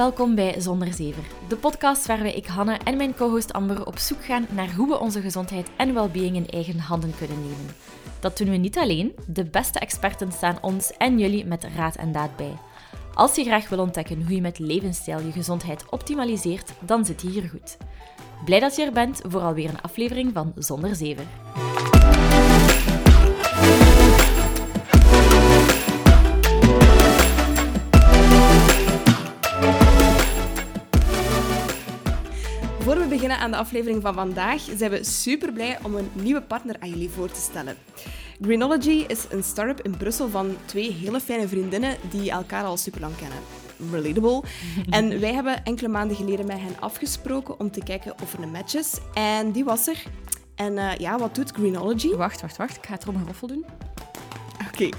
Welkom bij Zonder Zever, de podcast waarbij ik Hanne en mijn co-host Amber op zoek gaan naar hoe we onze gezondheid en well-being in eigen handen kunnen nemen. Dat doen we niet alleen, de beste experten staan ons en jullie met raad en daad bij. Als je graag wil ontdekken hoe je met levensstijl je gezondheid optimaliseert, dan zit je hier goed. Blij dat je er bent voor alweer een aflevering van Zonder Zever. Beginnen aan de aflevering van vandaag, zijn we super blij om een nieuwe partner aan jullie voor te stellen. Greenology is een start-up in Brussel van twee hele fijne vriendinnen die elkaar al super lang kennen. Relatable. En wij hebben enkele maanden geleden met hen afgesproken om te kijken of er een match is. En die was er. En uh, ja, wat doet Greenology? Wacht, wacht, wacht. Ik ga het erom een roffel doen. Oké.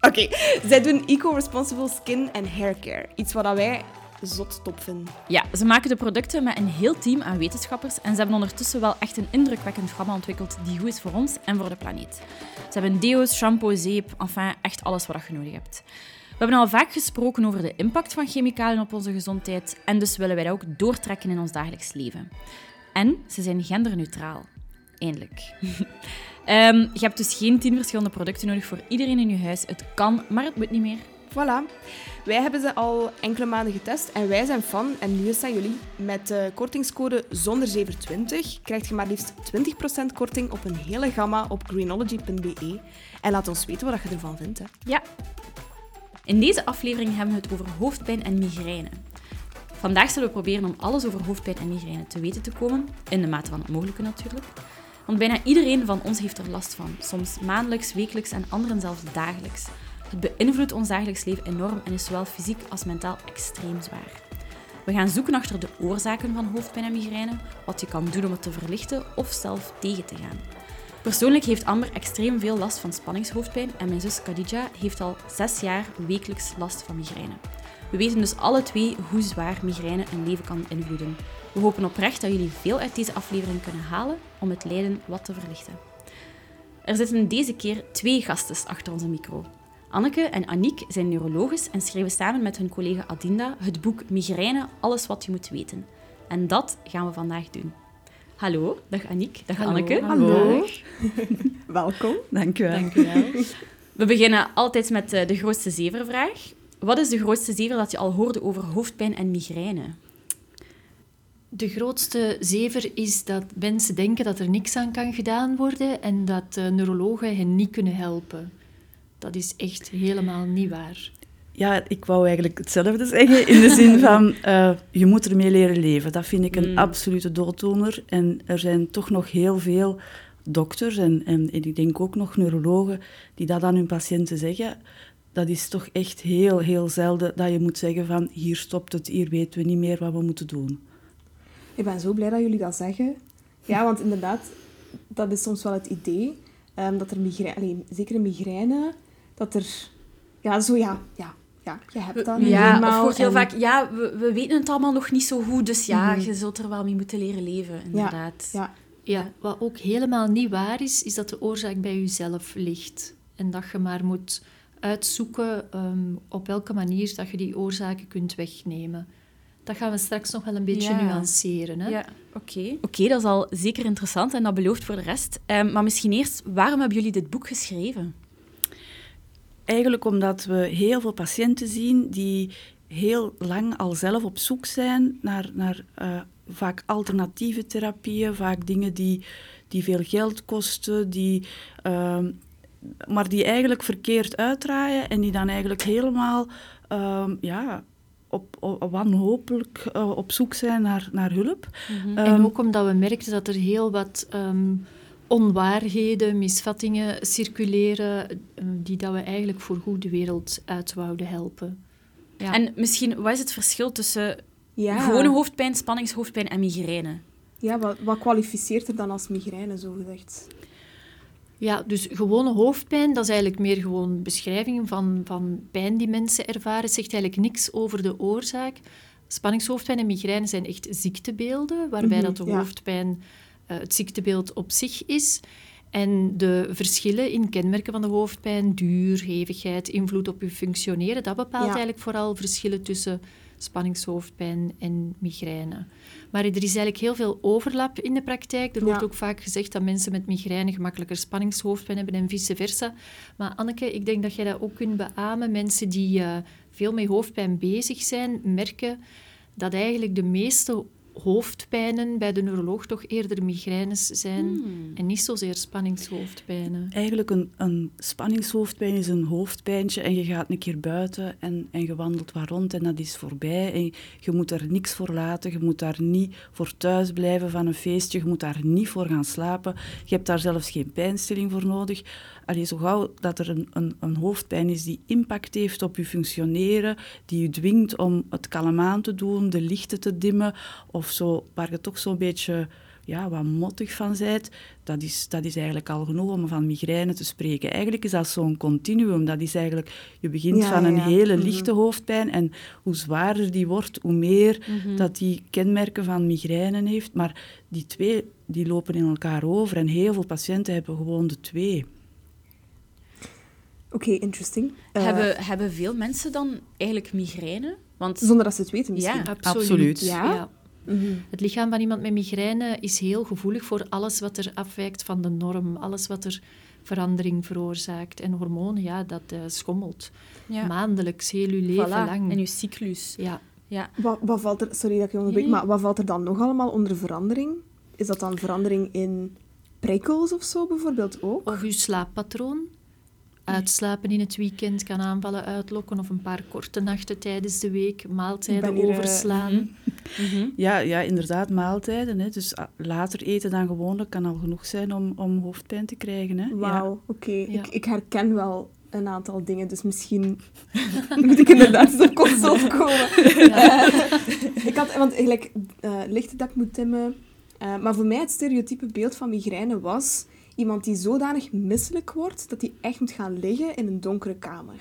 Oké, okay. zij doen eco-responsible skin en hair care. Iets wat wij zot top vinden. Ja, ze maken de producten met een heel team aan wetenschappers en ze hebben ondertussen wel echt een indrukwekkend gamma ontwikkeld die goed is voor ons en voor de planeet. Ze hebben deo's, shampoo, zeep, enfin echt alles wat je nodig hebt. We hebben al vaak gesproken over de impact van chemicaliën op onze gezondheid en dus willen wij dat ook doortrekken in ons dagelijks leven. En ze zijn genderneutraal. Eindelijk. um, je hebt dus geen tien verschillende producten nodig voor iedereen in je huis. Het kan, maar het moet niet meer. Voilà. Wij hebben ze al enkele maanden getest en wij zijn fan. En nu is dat jullie. Met de kortingscode ZONDER720 krijg je maar liefst 20% korting op een hele gamma op greenology.be. En laat ons weten wat je ervan vindt. Hè. Ja. In deze aflevering hebben we het over hoofdpijn en migraine. Vandaag zullen we proberen om alles over hoofdpijn en migraine te weten te komen, in de mate van het mogelijke natuurlijk. Want bijna iedereen van ons heeft er last van, soms maandelijks, wekelijks en anderen zelfs dagelijks. Het beïnvloedt ons dagelijks leven enorm en is zowel fysiek als mentaal extreem zwaar. We gaan zoeken achter de oorzaken van hoofdpijn en migraine, wat je kan doen om het te verlichten of zelf tegen te gaan. Persoonlijk heeft Amber extreem veel last van spanningshoofdpijn en mijn zus Khadija heeft al zes jaar wekelijks last van migraine. We weten dus alle twee hoe zwaar migraine een leven kan beïnvloeden. We hopen oprecht dat jullie veel uit deze aflevering kunnen halen om het lijden wat te verlichten. Er zitten deze keer twee gasten achter onze micro. Anneke en Aniek zijn neurologes en schreven samen met hun collega Adinda het boek Migraine, alles wat je moet weten. En dat gaan we vandaag doen. Hallo, dag Aniek, dag Hallo, Anneke. Hallo. Welkom. Dank u wel. Dank u wel. We beginnen altijd met eh, de grootste zevervraag. Wat is de grootste zever dat je al hoorde over hoofdpijn en migraine? De grootste zever is dat mensen denken dat er niks aan kan gedaan worden en dat uh, neurologen hen niet kunnen helpen. Dat is echt helemaal niet waar. Ja, ik wou eigenlijk hetzelfde zeggen, in de zin van uh, je moet ermee leren leven. Dat vind ik een Mm. absolute dooddoener. En er zijn toch nog heel veel dokters en, en, en ik denk ook nog neurologen die dat aan hun patiënten zeggen. Dat is toch echt heel, heel zelden dat je moet zeggen van hier stopt het, hier weten we niet meer wat we moeten doen. Ik ben zo blij dat jullie dat zeggen. Ja, want inderdaad, dat is soms wel het idee. Um, dat er migraine, alleen, zeker een migraine, dat er... Ja, zo ja, ja, ja je hebt dat Ja, of hoort heel en- vaak, ja, we, we weten het allemaal nog niet zo goed, dus ja, Mhm. je zult er wel mee moeten leren leven, inderdaad. Ja, Ja, wat ook helemaal niet waar is, is dat de oorzaak bij jezelf ligt. En dat je maar moet uitzoeken ehm, op welke manier dat je die oorzaken kunt wegnemen. Dat gaan we straks nog wel een beetje Ja. nuanceren. Hè? Ja, oké. Oké, dat is al zeker interessant en dat belooft voor de rest. Ehm, maar misschien eerst, waarom hebben jullie dit boek geschreven? Eigenlijk omdat we heel veel patiënten zien die heel lang al zelf op zoek zijn naar, naar uh, vaak alternatieve therapieën, vaak dingen die, die veel geld kosten, die, uh, maar die eigenlijk verkeerd uitdraaien en die dan eigenlijk helemaal uh, ja, op, op, wanhopelijk uh, op zoek zijn naar, naar hulp. Mm-hmm. Um, en ook omdat we merkten dat er heel wat um, onwaarheden, misvattingen circuleren die dat we eigenlijk voor goed de wereld uit wouden helpen. Ja. En misschien, wat is het verschil tussen ja. gewone hoofdpijn, spanningshoofdpijn en migraine? Ja, wat, wat kwalificeert er dan als migraine, zo gezegd? Ja, dus gewone hoofdpijn, dat is eigenlijk meer gewoon beschrijving van, van pijn die mensen ervaren. Het zegt eigenlijk niks over de oorzaak. Spanningshoofdpijn en migraine zijn echt ziektebeelden, waarbij mm -hmm, dat de ja. hoofdpijn het ziektebeeld op zich is. En de verschillen in kenmerken van de hoofdpijn, duur, hevigheid, invloed op je functioneren, dat bepaalt Ja. eigenlijk vooral verschillen tussen spanningshoofdpijn en migraine. Maar er is eigenlijk heel veel overlap in de praktijk. Er wordt Ja. ook vaak gezegd dat mensen met migraine gemakkelijker spanningshoofdpijn hebben en vice versa. Maar Anneke, ik denk dat jij dat ook kunt beamen. Mensen die eh, veel met hoofdpijn bezig zijn, merken dat eigenlijk de meeste hoofdpijnen bij de neuroloog toch eerder migraines zijn Hmm. en niet zozeer spanningshoofdpijnen. Eigenlijk een, een spanningshoofdpijn is een hoofdpijntje en je gaat een keer buiten en, en je wandelt wat rond en dat is voorbij. En je moet er niks voor laten, je moet daar niet voor thuis blijven van een feestje, je moet daar niet voor gaan slapen. Je hebt daar zelfs geen pijnstilling voor nodig. Allee, zo gauw dat er een, een, een hoofdpijn is die impact heeft op je functioneren, die je dwingt om het kalm aan te doen, de lichten te dimmen, of zo, waar je toch zo'n beetje ja, wat mottig van bent, dat is, dat is eigenlijk al genoeg om van migraine te spreken. Eigenlijk is dat zo'n continuum. Dat is eigenlijk, je begint Ja, van een ja. hele Mhm. lichte hoofdpijn en hoe zwaarder die wordt, hoe meer Mhm. dat die kenmerken van migraine heeft. Maar die twee die lopen in elkaar over en heel veel patiënten hebben gewoon de twee. Oké, interesting. Eh, hebben, hebben veel mensen dan eigenlijk migraine? Want Zonder dat ze het weten misschien. Ja. Absoluut. Ja? Mhm. Het lichaam van iemand met migraine is heel gevoelig voor alles wat er afwijkt van de norm, alles wat er verandering veroorzaakt. En hormonen, ja, dat eh, schommelt. ja, Maandelijks, heel je leven voilà, lang. en je cyclus. Ja. Ja. Wat, wat valt er, sorry dat ik je onderbreek, nee. maar wat valt er dan nog allemaal onder verandering? Is dat dan verandering in prikkels of zo bijvoorbeeld ook? Of uw slaappatroon. Uitslapen in het weekend kan aanvallen uitlokken of een paar korte nachten tijdens de week, maaltijden eh, overslaan. Mhm. Ja, ja inderdaad, maaltijden. Hè. Dus ah, later eten dan gewoonlijk kan al genoeg zijn om, om hoofdpijn te krijgen. Hè. Ja. Wauw, oké. Ja. Ik, ik herken wel een aantal dingen, dus misschien moet ik inderdaad eens op consult komen. Eh, ik had, want eigenlijk, eh lichte dak moet timmen. Eh, maar voor mij het stereotype beeld van migraine was iemand die zodanig misselijk wordt dat hij echt moet gaan liggen in een donkere kamer.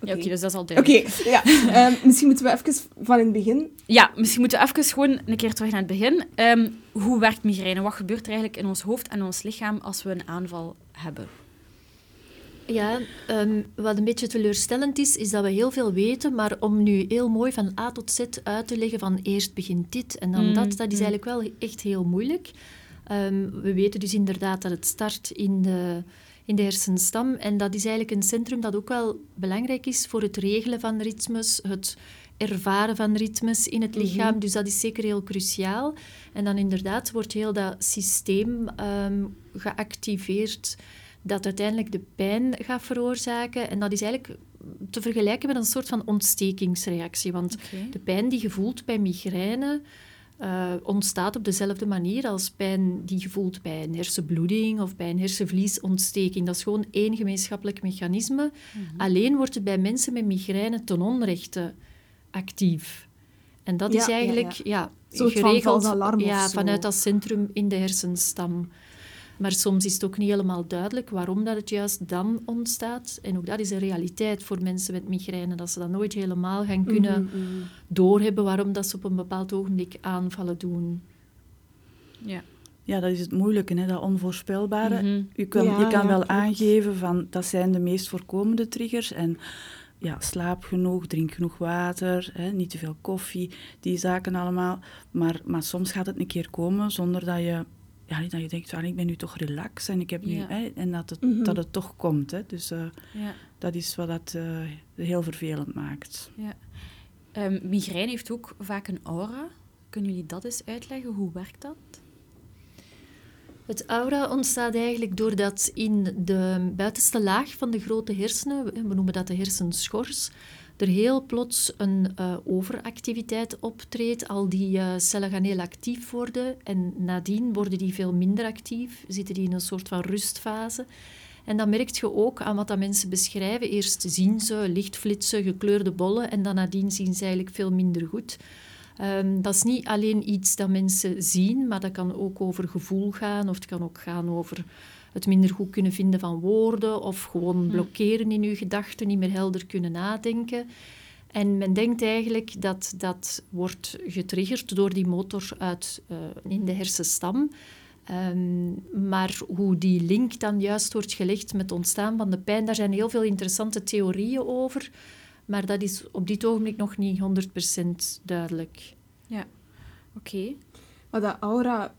Ja, oké, dus dat is al Oké, duidelijk. ja. Ehm, misschien moeten we even van in het begin... Ja, misschien moeten we even gewoon een keer terug naar het begin. Ehm, hoe werkt migraine? Wat gebeurt er eigenlijk in ons hoofd en ons lichaam als we een aanval hebben? Ja, ehm, wat een beetje teleurstellend is, is dat we heel veel weten, maar om nu heel mooi van A tot Z uit te leggen van eerst begint dit en dan Mm, dat, dat is mm. eigenlijk wel echt heel moeilijk. Ehm, we weten dus inderdaad dat het start in de, in de hersenstam en dat is eigenlijk een centrum dat ook wel belangrijk is voor het regelen van ritmes, het ervaren van ritmes in het lichaam. Dus dat is zeker heel cruciaal. En dan inderdaad wordt heel dat systeem ehm, geactiveerd dat uiteindelijk de pijn gaat veroorzaken. En dat is eigenlijk te vergelijken met een soort van ontstekingsreactie. Want de pijn die je voelt bij migraine eh, ontstaat op dezelfde manier als pijn die je voelt bij een hersenbloeding of bij een hersenvliesontsteking. Dat is gewoon één gemeenschappelijk mechanisme. Alleen wordt het bij mensen met migraine ten onrechte actief. En dat Ja, is eigenlijk ja. geregeld ja, vanuit dat centrum in de hersenstam. Maar soms is het ook niet helemaal duidelijk waarom dat het juist dan ontstaat. En ook dat is een realiteit voor mensen met migraine, dat ze dat nooit helemaal gaan kunnen Mhm, mhm. doorhebben waarom dat ze op een bepaald ogenblik aanvallen doen. Ja. Ja, dat is het moeilijke, hè, dat onvoorspelbare. Mhm. Je kan, Ja, je kan ja, wel klopt. aangeven van dat zijn de meest voorkomende triggers. En ja, slaap genoeg, drink genoeg water, hè, niet te veel koffie, die zaken allemaal. Maar, maar soms gaat het een keer komen zonder dat je, ja, dat je denkt, van, ik ben nu toch relaxed en, ik heb nu, Ja. hè, en dat, het, Mhm. dat het toch komt. Hè. Dus eh, Ja. dat is wat dat eh, heel vervelend maakt. Ja. Ehm, migraine heeft ook vaak een aura. Kunnen jullie dat eens uitleggen? Hoe werkt dat? Het aura ontstaat eigenlijk doordat in de buitenste laag van de grote hersenen, we noemen dat de hersenschors, er heel plots een eh, overactiviteit optreedt. Al die eh, cellen gaan heel actief worden en nadien worden die veel minder actief, zitten die in een soort van rustfase. En dat merk je ook aan wat dat mensen beschrijven. Eerst zien ze lichtflitsen, gekleurde bollen en dan nadien zien ze eigenlijk veel minder goed. Ehm, dat is niet alleen iets dat mensen zien, maar dat kan ook over gevoel gaan of het kan ook gaan over het minder goed kunnen vinden van woorden of gewoon blokkeren in je gedachten, niet meer helder kunnen nadenken. En men denkt eigenlijk dat dat wordt getriggerd door die motor uit, eh, in de hersenstam. Ehm, maar hoe die link dan juist wordt gelegd met het ontstaan van de pijn, daar zijn heel veel interessante theorieën over. Maar dat is op dit ogenblik nog niet 100% duidelijk. Ja, oké. Maar dat aura,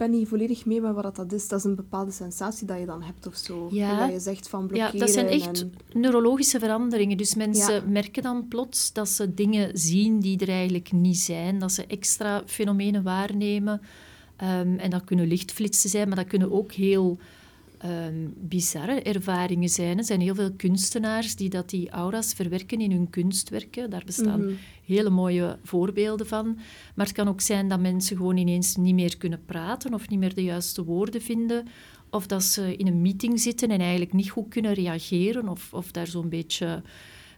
ben niet volledig mee met wat dat is. Dat is een bepaalde sensatie dat je dan hebt of zo. Ja. Dat je zegt van Ja, blokkeren. dat zijn echt en- neurologische veranderingen. Dus mensen Ja. merken dan plots dat ze dingen zien die er eigenlijk niet zijn. Dat ze extra fenomenen waarnemen. Ehm, en dat kunnen lichtflitsen zijn, maar dat kunnen ook heel ehm, bizarre ervaringen zijn. Er zijn heel veel kunstenaars die dat die aura's verwerken in hun kunstwerken. Daar bestaan Mhm. hele mooie voorbeelden van. Maar het kan ook zijn dat mensen gewoon ineens niet meer kunnen praten of niet meer de juiste woorden vinden. Of dat ze in een meeting zitten en eigenlijk niet goed kunnen reageren of, of daar zo'n beetje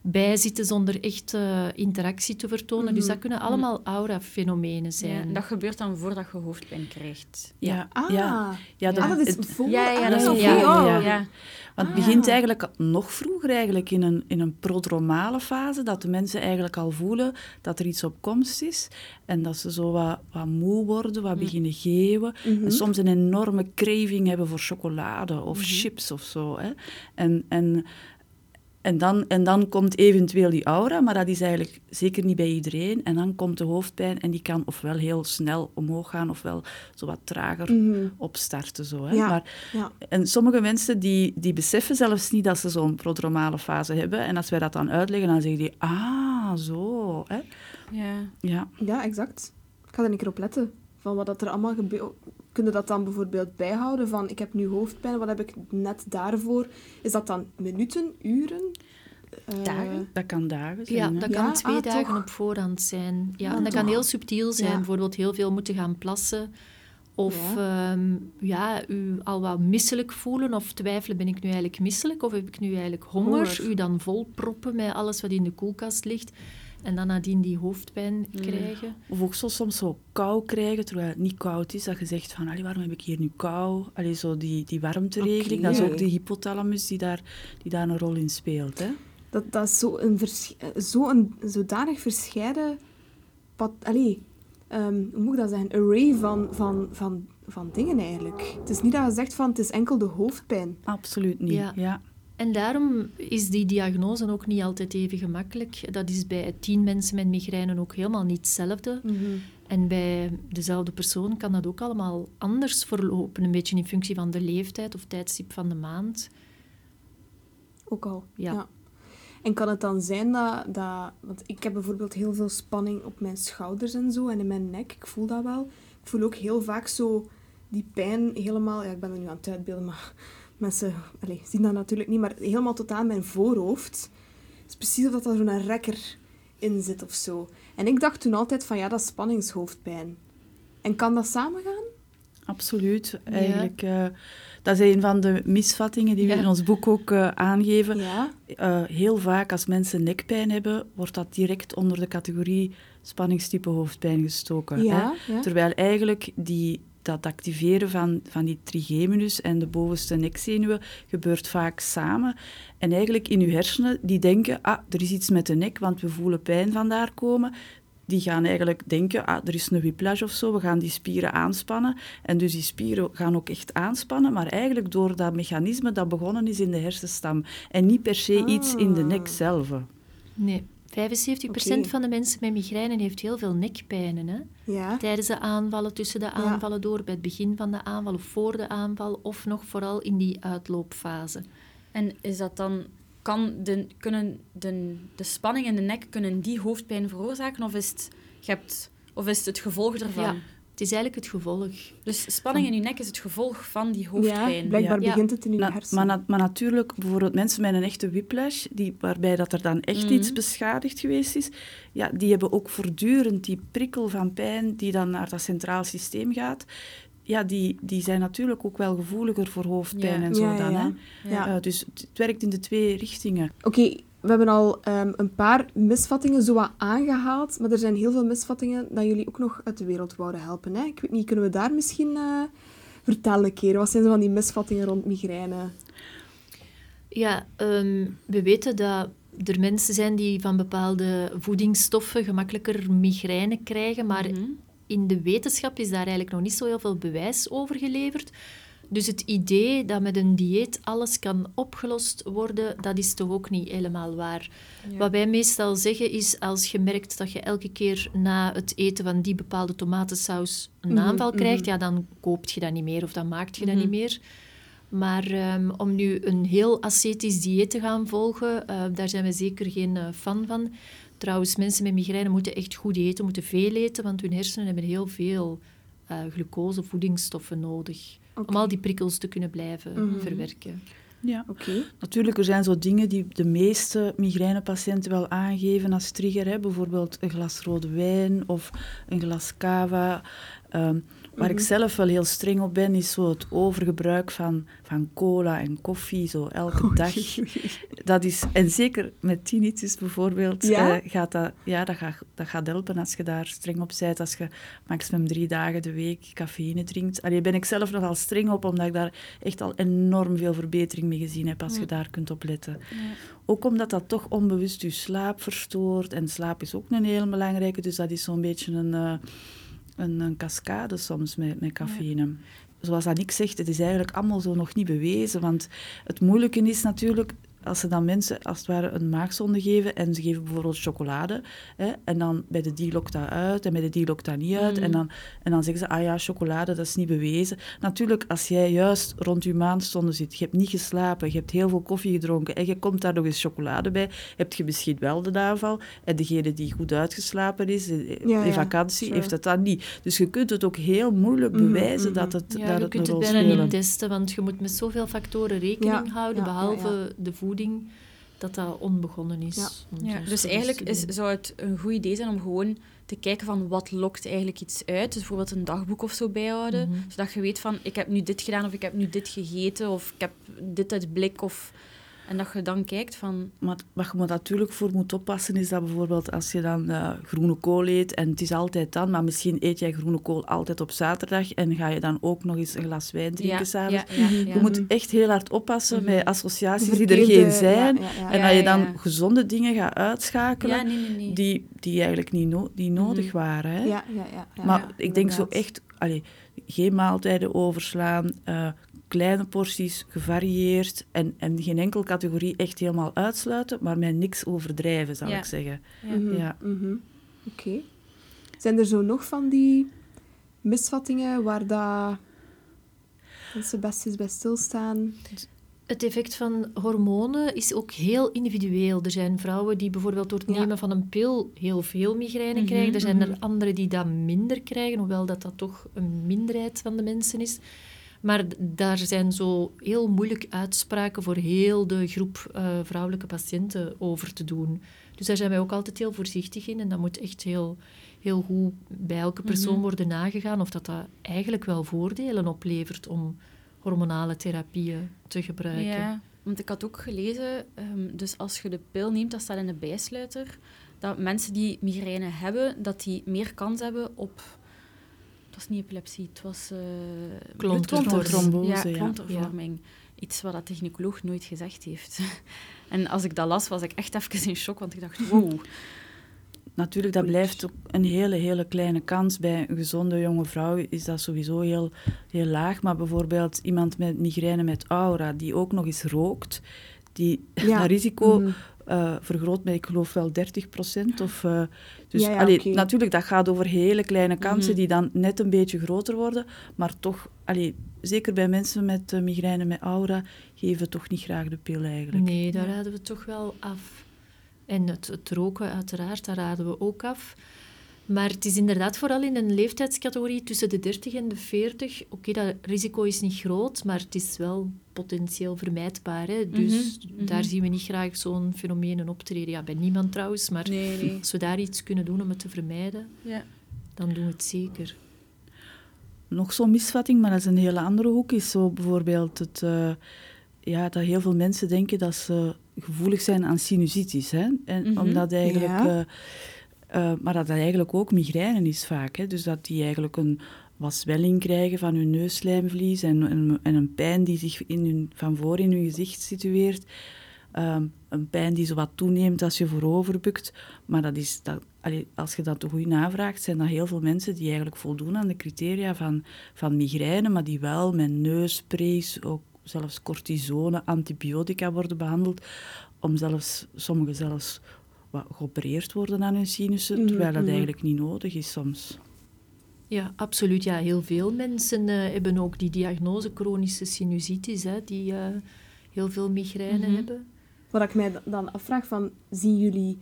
bij zitten zonder echt eh, interactie te vertonen. Dus dat kunnen allemaal aura-fenomenen zijn. en dat gebeurt dan voordat je hoofdpijn krijgt. Ja, Ah, ja. ja, ah, dat is het- voor... Ja, ja, ah, dat is ja, oh. ja. ja. Want het Ah. begint eigenlijk nog vroeger eigenlijk in een, in een prodromale fase, dat de mensen eigenlijk al voelen dat er iets op komst is en dat ze zo wat, wat moe worden, wat beginnen geeuwen Mhm. en soms een enorme craving hebben voor chocolade of chips of zo. Hè. En, en, en, dan, en dan komt eventueel die aura, maar dat is eigenlijk zeker niet bij iedereen. En dan komt de hoofdpijn en die kan ofwel heel snel omhoog gaan ofwel zo wat trager Mhm. opstarten. Zo, hè. Ja. Maar Ja. en sommige mensen die, die beseffen zelfs niet dat ze zo'n prodromale fase hebben. En als wij dat dan uitleggen, dan zeggen die, ah, zo. Hè? Ja. Ja. ja, exact. Ik ga er een keer op letten. Van wat dat er allemaal gebeurt. Kun je dat dan bijvoorbeeld bijhouden? Van, ik heb nu hoofdpijn, wat heb ik net daarvoor? Is dat dan minuten, uren? Eh, Dagen? Dat kan dagen zijn. Ja, hè. dat Ja, kan twee ah, dagen toch? op voorhand zijn. Ja, Ah, en dat kan heel subtiel zijn. Ja. Bijvoorbeeld heel veel moeten gaan plassen. Of Ja. ja. ja, u al wat misselijk voelen of twijfelen, ben ik nu eigenlijk misselijk of heb ik nu eigenlijk honger? Honger. U dan volproppen met alles wat in de koelkast ligt. En dan nadien die hoofdpijn krijgen. Of ook zo, soms zo kou krijgen, terwijl het niet koud is. Dat je zegt van, allee, waarom heb ik hier nu kou? Allee, zo die, die warmteregeling. Oké. Dat is ook de hypothalamus die daar, die daar een rol in speelt. Hè? Dat, dat is zo een, vers, zo een zodanig verscheiden... Pat, allee, ehm, hoe moet ik dat zeggen? Array van, van, van, van dingen eigenlijk. Het is niet dat je zegt van, het is enkel de hoofdpijn. Absoluut niet. Ja. Ja. En daarom is die diagnose ook niet altijd even gemakkelijk. Dat is bij tien mensen met migraine ook helemaal niet hetzelfde. En bij dezelfde persoon kan dat ook allemaal anders verlopen, een beetje in functie van de leeftijd of tijdstip van de maand. Ook al. Ja. En kan het dan zijn dat, dat... Want ik heb bijvoorbeeld heel veel spanning op mijn schouders en zo. En in mijn nek. Ik voel dat wel. Ik voel ook heel vaak zo die pijn helemaal... Ja, ik ben er nu aan het uitbeelden, maar mensen allez, zien dat natuurlijk niet. Maar helemaal tot aan mijn voorhoofd. Het is precies of dat er zo'n rekker in zit of zo. En ik dacht toen altijd van, ja, dat is spanningshoofdpijn. En kan dat samengaan? Absoluut. Eigenlijk, eh, dat is een van de misvattingen die we Ja. in ons boek ook eh, aangeven. Ja. Eh, heel vaak als mensen nekpijn hebben, wordt dat direct onder de categorie spanningstype hoofdpijn gestoken. Hè? Terwijl eigenlijk die, dat activeren van, van die trigeminus en de bovenste nekzenuwen gebeurt vaak samen. En eigenlijk in uw hersenen, die denken, ah, er is iets met de nek, want we voelen pijn vandaar komen. Die gaan eigenlijk denken, ah, er is een whiplash of zo, we gaan die spieren aanspannen. En dus die spieren gaan ook echt aanspannen, maar eigenlijk door dat mechanisme dat begonnen is in de hersenstam. En niet per se iets in de nek zelf. Nee, 75% Oké. van de mensen met migraine heeft heel veel nekpijnen. Hè? Ja. Tijdens de aanvallen, tussen de aanvallen door, bij het begin van de aanval of voor de aanval, of nog vooral in die uitloopfase. En is dat dan... Kan de, kunnen de, de spanning in de nek kunnen die hoofdpijn veroorzaken? Of is het, je hebt, of is het het gevolg ervan? Ja, is eigenlijk het gevolg. Dus spanning in je nek is het gevolg van die hoofdpijn. Ja, blijkbaar Ja. begint het in uw Na- hersenen. maar, na- maar natuurlijk, bijvoorbeeld mensen met een echte whiplash, die, waarbij dat er dan echt Mhm. iets beschadigd geweest is, ja, die hebben ook voortdurend die prikkel van pijn die dan naar dat centraal systeem gaat. Ja, die, die zijn natuurlijk ook wel gevoeliger voor hoofdpijn Ja. en zo dan. ja. Hè? Ja. Eh, dus het, het werkt in de twee richtingen. Oké, we hebben al ehm, een paar misvattingen zo aangehaald, maar er zijn heel veel misvattingen dat jullie ook nog uit de wereld wouden helpen. Hè? Ik weet niet, kunnen we daar misschien eh, vertellen een keer? Wat zijn zo van die misvattingen rond migraine? Ja, ehm, we weten dat er mensen zijn die van bepaalde voedingsstoffen gemakkelijker migraine krijgen, maar Mhm. in de wetenschap is daar eigenlijk nog niet zo heel veel bewijs over geleverd. Dus het idee dat met een dieet alles kan opgelost worden, dat is toch ook niet helemaal waar. Wat wij meestal zeggen is, als je merkt dat je elke keer na het eten van die bepaalde tomatensaus een Mhm, aanval krijgt, mhm. ja, dan koopt je dat niet meer of dan maakt je dat Mhm. niet meer. Maar ehm, om nu een heel ascetisch dieet te gaan volgen, eh, daar zijn we zeker geen eh, fan van. Trouwens, mensen met migraine moeten echt goed eten, moeten veel eten, want hun hersenen hebben heel veel eh, glucose, voedingsstoffen nodig Om al die prikkels te kunnen blijven Mhm. verwerken. Ja. Oké. Natuurlijk, er zijn zo dingen die de meeste migrainepatiënten wel aangeven als trigger. Hè? Bijvoorbeeld een glas rode wijn of een glas cava. Ehm, waar ik Mhm. zelf wel heel streng op ben, is zo het overgebruik van, van cola en koffie, zo elke dag. Dat is, en zeker met tinnitus bijvoorbeeld, Ja? eh, gaat dat, ja, dat, gaat, dat gaat helpen als je daar streng op bent. Als je maximum drie dagen de week cafeïne drinkt. Allee, ben ik zelf nogal streng op, omdat ik daar echt al enorm veel verbetering mee gezien heb als je daar kunt op letten. Ook omdat dat toch onbewust je slaap verstoort. En slaap is ook een heel belangrijke, dus dat is zo'n beetje een, eh, een, een cascade soms met, met cafeïne. Zoals Aniek zegt, het is eigenlijk allemaal zo nog niet bewezen. Want het moeilijke is natuurlijk, als ze dan mensen als het ware een maagzonde geven en ze geven bijvoorbeeld chocolade, hè, en dan bij de die lokt dat uit en bij de die lokt dat niet uit, Mm. en, dan, en dan zeggen ze, ah ja, chocolade, dat is niet bewezen. Natuurlijk, als jij juist rond je maandzonde zit, je hebt niet geslapen, je hebt heel veel koffie gedronken en je komt daar nog eens chocolade bij, heb je misschien wel de aanval. En degene die goed uitgeslapen is, eh, Ja, in ja, vakantie, heeft het dan niet. Dus je kunt het ook heel moeilijk Mhm, bewijzen mhm. dat het, Ja, dat je het kunt het bijna spelen. niet testen, want je moet met zoveel factoren rekening Ja, houden, ja, ja, behalve de voeding, dat dat onbegonnen is. Ja. dus eigenlijk is, zou het een goed idee zijn om gewoon te kijken van wat lokt eigenlijk iets uit. Dus bijvoorbeeld een dagboek of zo bijhouden. Mhm. Zodat je weet van, ik heb nu dit gedaan of ik heb nu dit gegeten of ik heb dit uit blik. Of... En dat je dan kijkt van... Maar wat je er natuurlijk voor moet oppassen, is dat bijvoorbeeld als je dan eh, groene kool eet, en het is altijd dan, maar misschien eet jij groene kool altijd op zaterdag en ga je dan ook nog eens een glas wijn drinken ja, s'avonds. ja, ja, ja. Je moet echt heel hard oppassen Mhm. met associaties die er geen zijn. ja, ja, ja. En dat je dan ja. gezonde dingen gaat uitschakelen Ja, nee, nee, nee. die, die eigenlijk niet, no- die nodig Mhm. waren. Hè? Ja, ja, ja, ja, maar ja, ik denk zo echt, allee, geen maaltijden overslaan, eh, kleine porties, gevarieerd en, en geen enkele categorie echt helemaal uitsluiten, maar met niks overdrijven, zal Ja. ik zeggen. Ja. Mhm, Ja. mhm. Oké. Zijn er zo nog van die misvattingen waar dat mensen best eens bij stilstaan? Het effect van hormonen is ook heel individueel. Er zijn vrouwen die bijvoorbeeld door het Ja. nemen van een pil heel veel migraine Mhm, krijgen. Er zijn mhm. er anderen die dat minder krijgen, hoewel dat, dat toch een minderheid van de mensen is. Maar daar zijn zo heel moeilijk uitspraken voor heel de groep eh, vrouwelijke patiënten over te doen. Dus daar zijn wij ook altijd heel voorzichtig in. En dat moet echt heel, heel goed bij elke persoon Mhm. worden nagegaan of dat, dat eigenlijk wel voordelen oplevert om hormonale therapieën te gebruiken. Ja, want ik had ook gelezen, ehm, dus als je de pil neemt, dat staat in de bijsluiter, dat mensen die migraine hebben, dat die meer kans hebben op... Het was niet epilepsie, het was... eh. Trombose, ja, ja. klontervorming. Iets wat dat de gynaecoloog nooit gezegd heeft. en als ik dat las, was ik echt even in shock, want ik dacht, wow. Natuurlijk, dat blijft ook een hele, hele kleine kans. Bij een gezonde jonge vrouw is dat sowieso heel, heel laag. Maar bijvoorbeeld iemand met migraine met aura, die ook nog eens rookt, die, Ja. dat risico Mhm. eh, vergroot met, ik geloof wel 30 procent. Of, eh, dus Ja, ja, allee, oké. natuurlijk, dat gaat over hele kleine kansen Mhm. die dan net een beetje groter worden. Maar toch, allee, zeker bij mensen met eh, migraine met aura, geven we toch niet graag de pil eigenlijk. Nee, daar raden we toch wel af. En het, het roken, uiteraard, daar raden we ook af. Maar het is inderdaad vooral in een leeftijdscategorie tussen de 30 en de 40. Oké, dat risico is niet groot, maar het is wel potentieel vermijdbaar. Hè? Dus Mhm, mhm. daar zien we niet graag zo'n fenomenen optreden. Ja, bij niemand trouwens, maar Nee, nee. als we daar iets kunnen doen om het te vermijden, Ja. dan doen we het zeker. nog zo'n misvatting, maar dat is een hele andere hoek, is zo bijvoorbeeld het, eh, ja, dat heel veel mensen denken dat ze gevoelig zijn aan sinusitis. Hè? En Mhm. omdat eigenlijk, Ja. eh, eh, maar dat dat eigenlijk ook migraine is vaak. Hè? Dus dat die eigenlijk een wat zwelling krijgen van hun neusslijmvlies en, en, en een pijn die zich in hun, van voor in hun gezicht situeert. Ehm, een pijn die zo wat toeneemt als je voorover bukt. Maar dat is, dat, als je dat goed navraagt, zijn dat heel veel mensen die eigenlijk voldoen aan de criteria van, van migraine, maar die wel met neussprays, ook zelfs cortisone, antibiotica worden behandeld, om zelfs, sommigen zelfs wat geopereerd worden aan hun sinussen, Mhm, terwijl dat mhm. eigenlijk niet nodig is soms. Ja, absoluut. Ja, heel veel mensen eh, hebben ook die diagnose chronische sinusitis, hè, die eh, heel veel migraine Mhm. hebben. Wat ik mij dan afvraag, van, zien jullie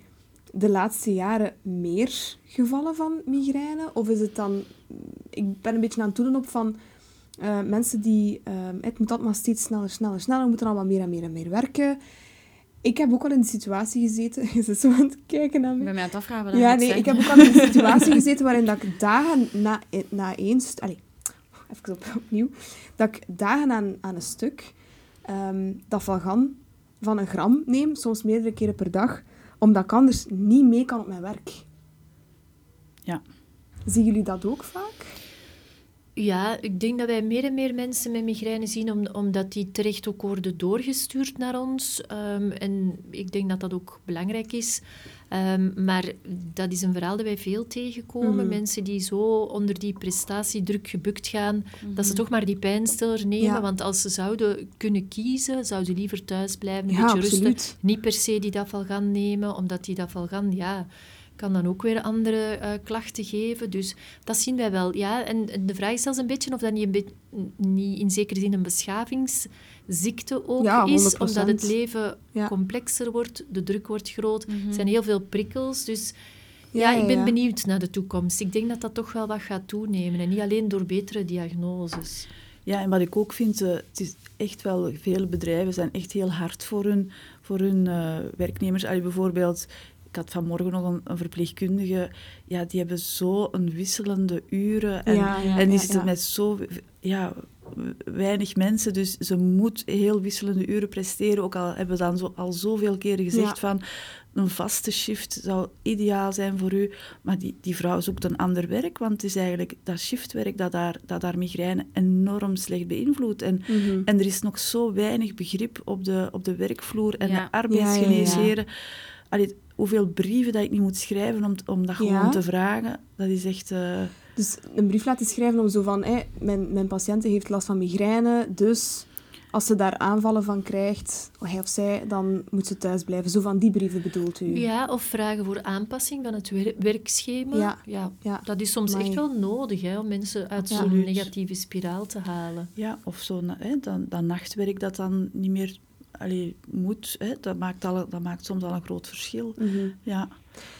de laatste jaren meer gevallen van migraine? Of is het dan... Ik ben een beetje aan het doelen op van eh, mensen die... het moet altijd maar steeds sneller, sneller, sneller. We moeten allemaal meer en meer en meer werken. Ik heb ook al in de situatie gezeten... Je zit zo aan het kijken naar Ik me. ben mij aan het afvragen wat dat Ja, nee, ik heb ook al in een situatie gezeten waarin dat ik dagen na, na één... st- Allee, even op, opnieuw. Dat ik dagen aan, aan een stuk ehm dat valgan van een gram neem, soms meerdere keren per dag, omdat ik anders niet mee kan op mijn werk. Ja. Zien jullie dat ook vaak? Ja, ik denk dat wij meer en meer mensen met migraine zien, om, omdat die terecht ook worden doorgestuurd naar ons. Ehm, en ik denk dat dat ook belangrijk is. Ehm, maar dat is een verhaal dat wij veel tegenkomen. Mhm. Mensen die zo onder die prestatiedruk gebukt gaan, dat ze toch maar die pijnstiller nemen. Ja. Want als ze zouden kunnen kiezen, zouden ze liever thuis blijven, een Ja, beetje rusten. absoluut. Niet per se die dafalgan nemen, omdat die dafalgan, ja, kan dan ook weer andere eh, klachten geven. Dus dat zien wij wel. Ja. En, en de vraag is zelfs een beetje of dat niet, een be- niet in zekere zin een beschavingsziekte ook Ja, is, 100%. omdat het leven Ja. complexer wordt, de druk wordt groot, Mhm. er zijn heel veel prikkels. Dus ja, Ja, ja, ik ben ja. benieuwd naar de toekomst. Ik denk dat dat toch wel wat gaat toenemen en niet alleen door betere diagnoses. Ja, en wat ik ook vind, eh, het is echt wel, vele bedrijven zijn echt heel hard voor hun, voor hun eh, werknemers. Allee, bijvoorbeeld, ik had vanmorgen nog een, een verpleegkundige, ja, die hebben zo een wisselende uren. En, Ja, ja, en die ja, zitten met zo ja, weinig mensen, dus ze moet heel wisselende uren presteren. Ook al hebben we dan zo, al zoveel keren gezegd van een vaste shift zou ideaal zijn voor u. Maar die, die vrouw zoekt een ander werk, want het is eigenlijk dat shiftwerk dat daar, dat daar migraine enorm slecht beïnvloedt. En, Mhm. en er is nog zo weinig begrip op de, op de werkvloer en de arbeidsgeneesheren. Allee, hoeveel brieven dat ik niet moet schrijven om, om dat gewoon Ja. te vragen, dat is echt... eh, Dus een brief laten schrijven om zo van, hé, mijn, mijn patiënt heeft last van migraine, dus als ze daar aanvallen van krijgt, hij of zij, dan moet ze thuis blijven. Zo van die brieven bedoelt u? Ja, of vragen voor aanpassing van het wer- werkschema. Ja. Ja. Dat is soms Amai. echt wel nodig hè, om mensen uit zo'n negatieve spiraal te halen. Ja, of zo, na- hè, dat, dat nachtwerk dat dan niet meer allee, moet, hè, dat, maakt al, dat maakt soms al een groot verschil. Mhm. Ja,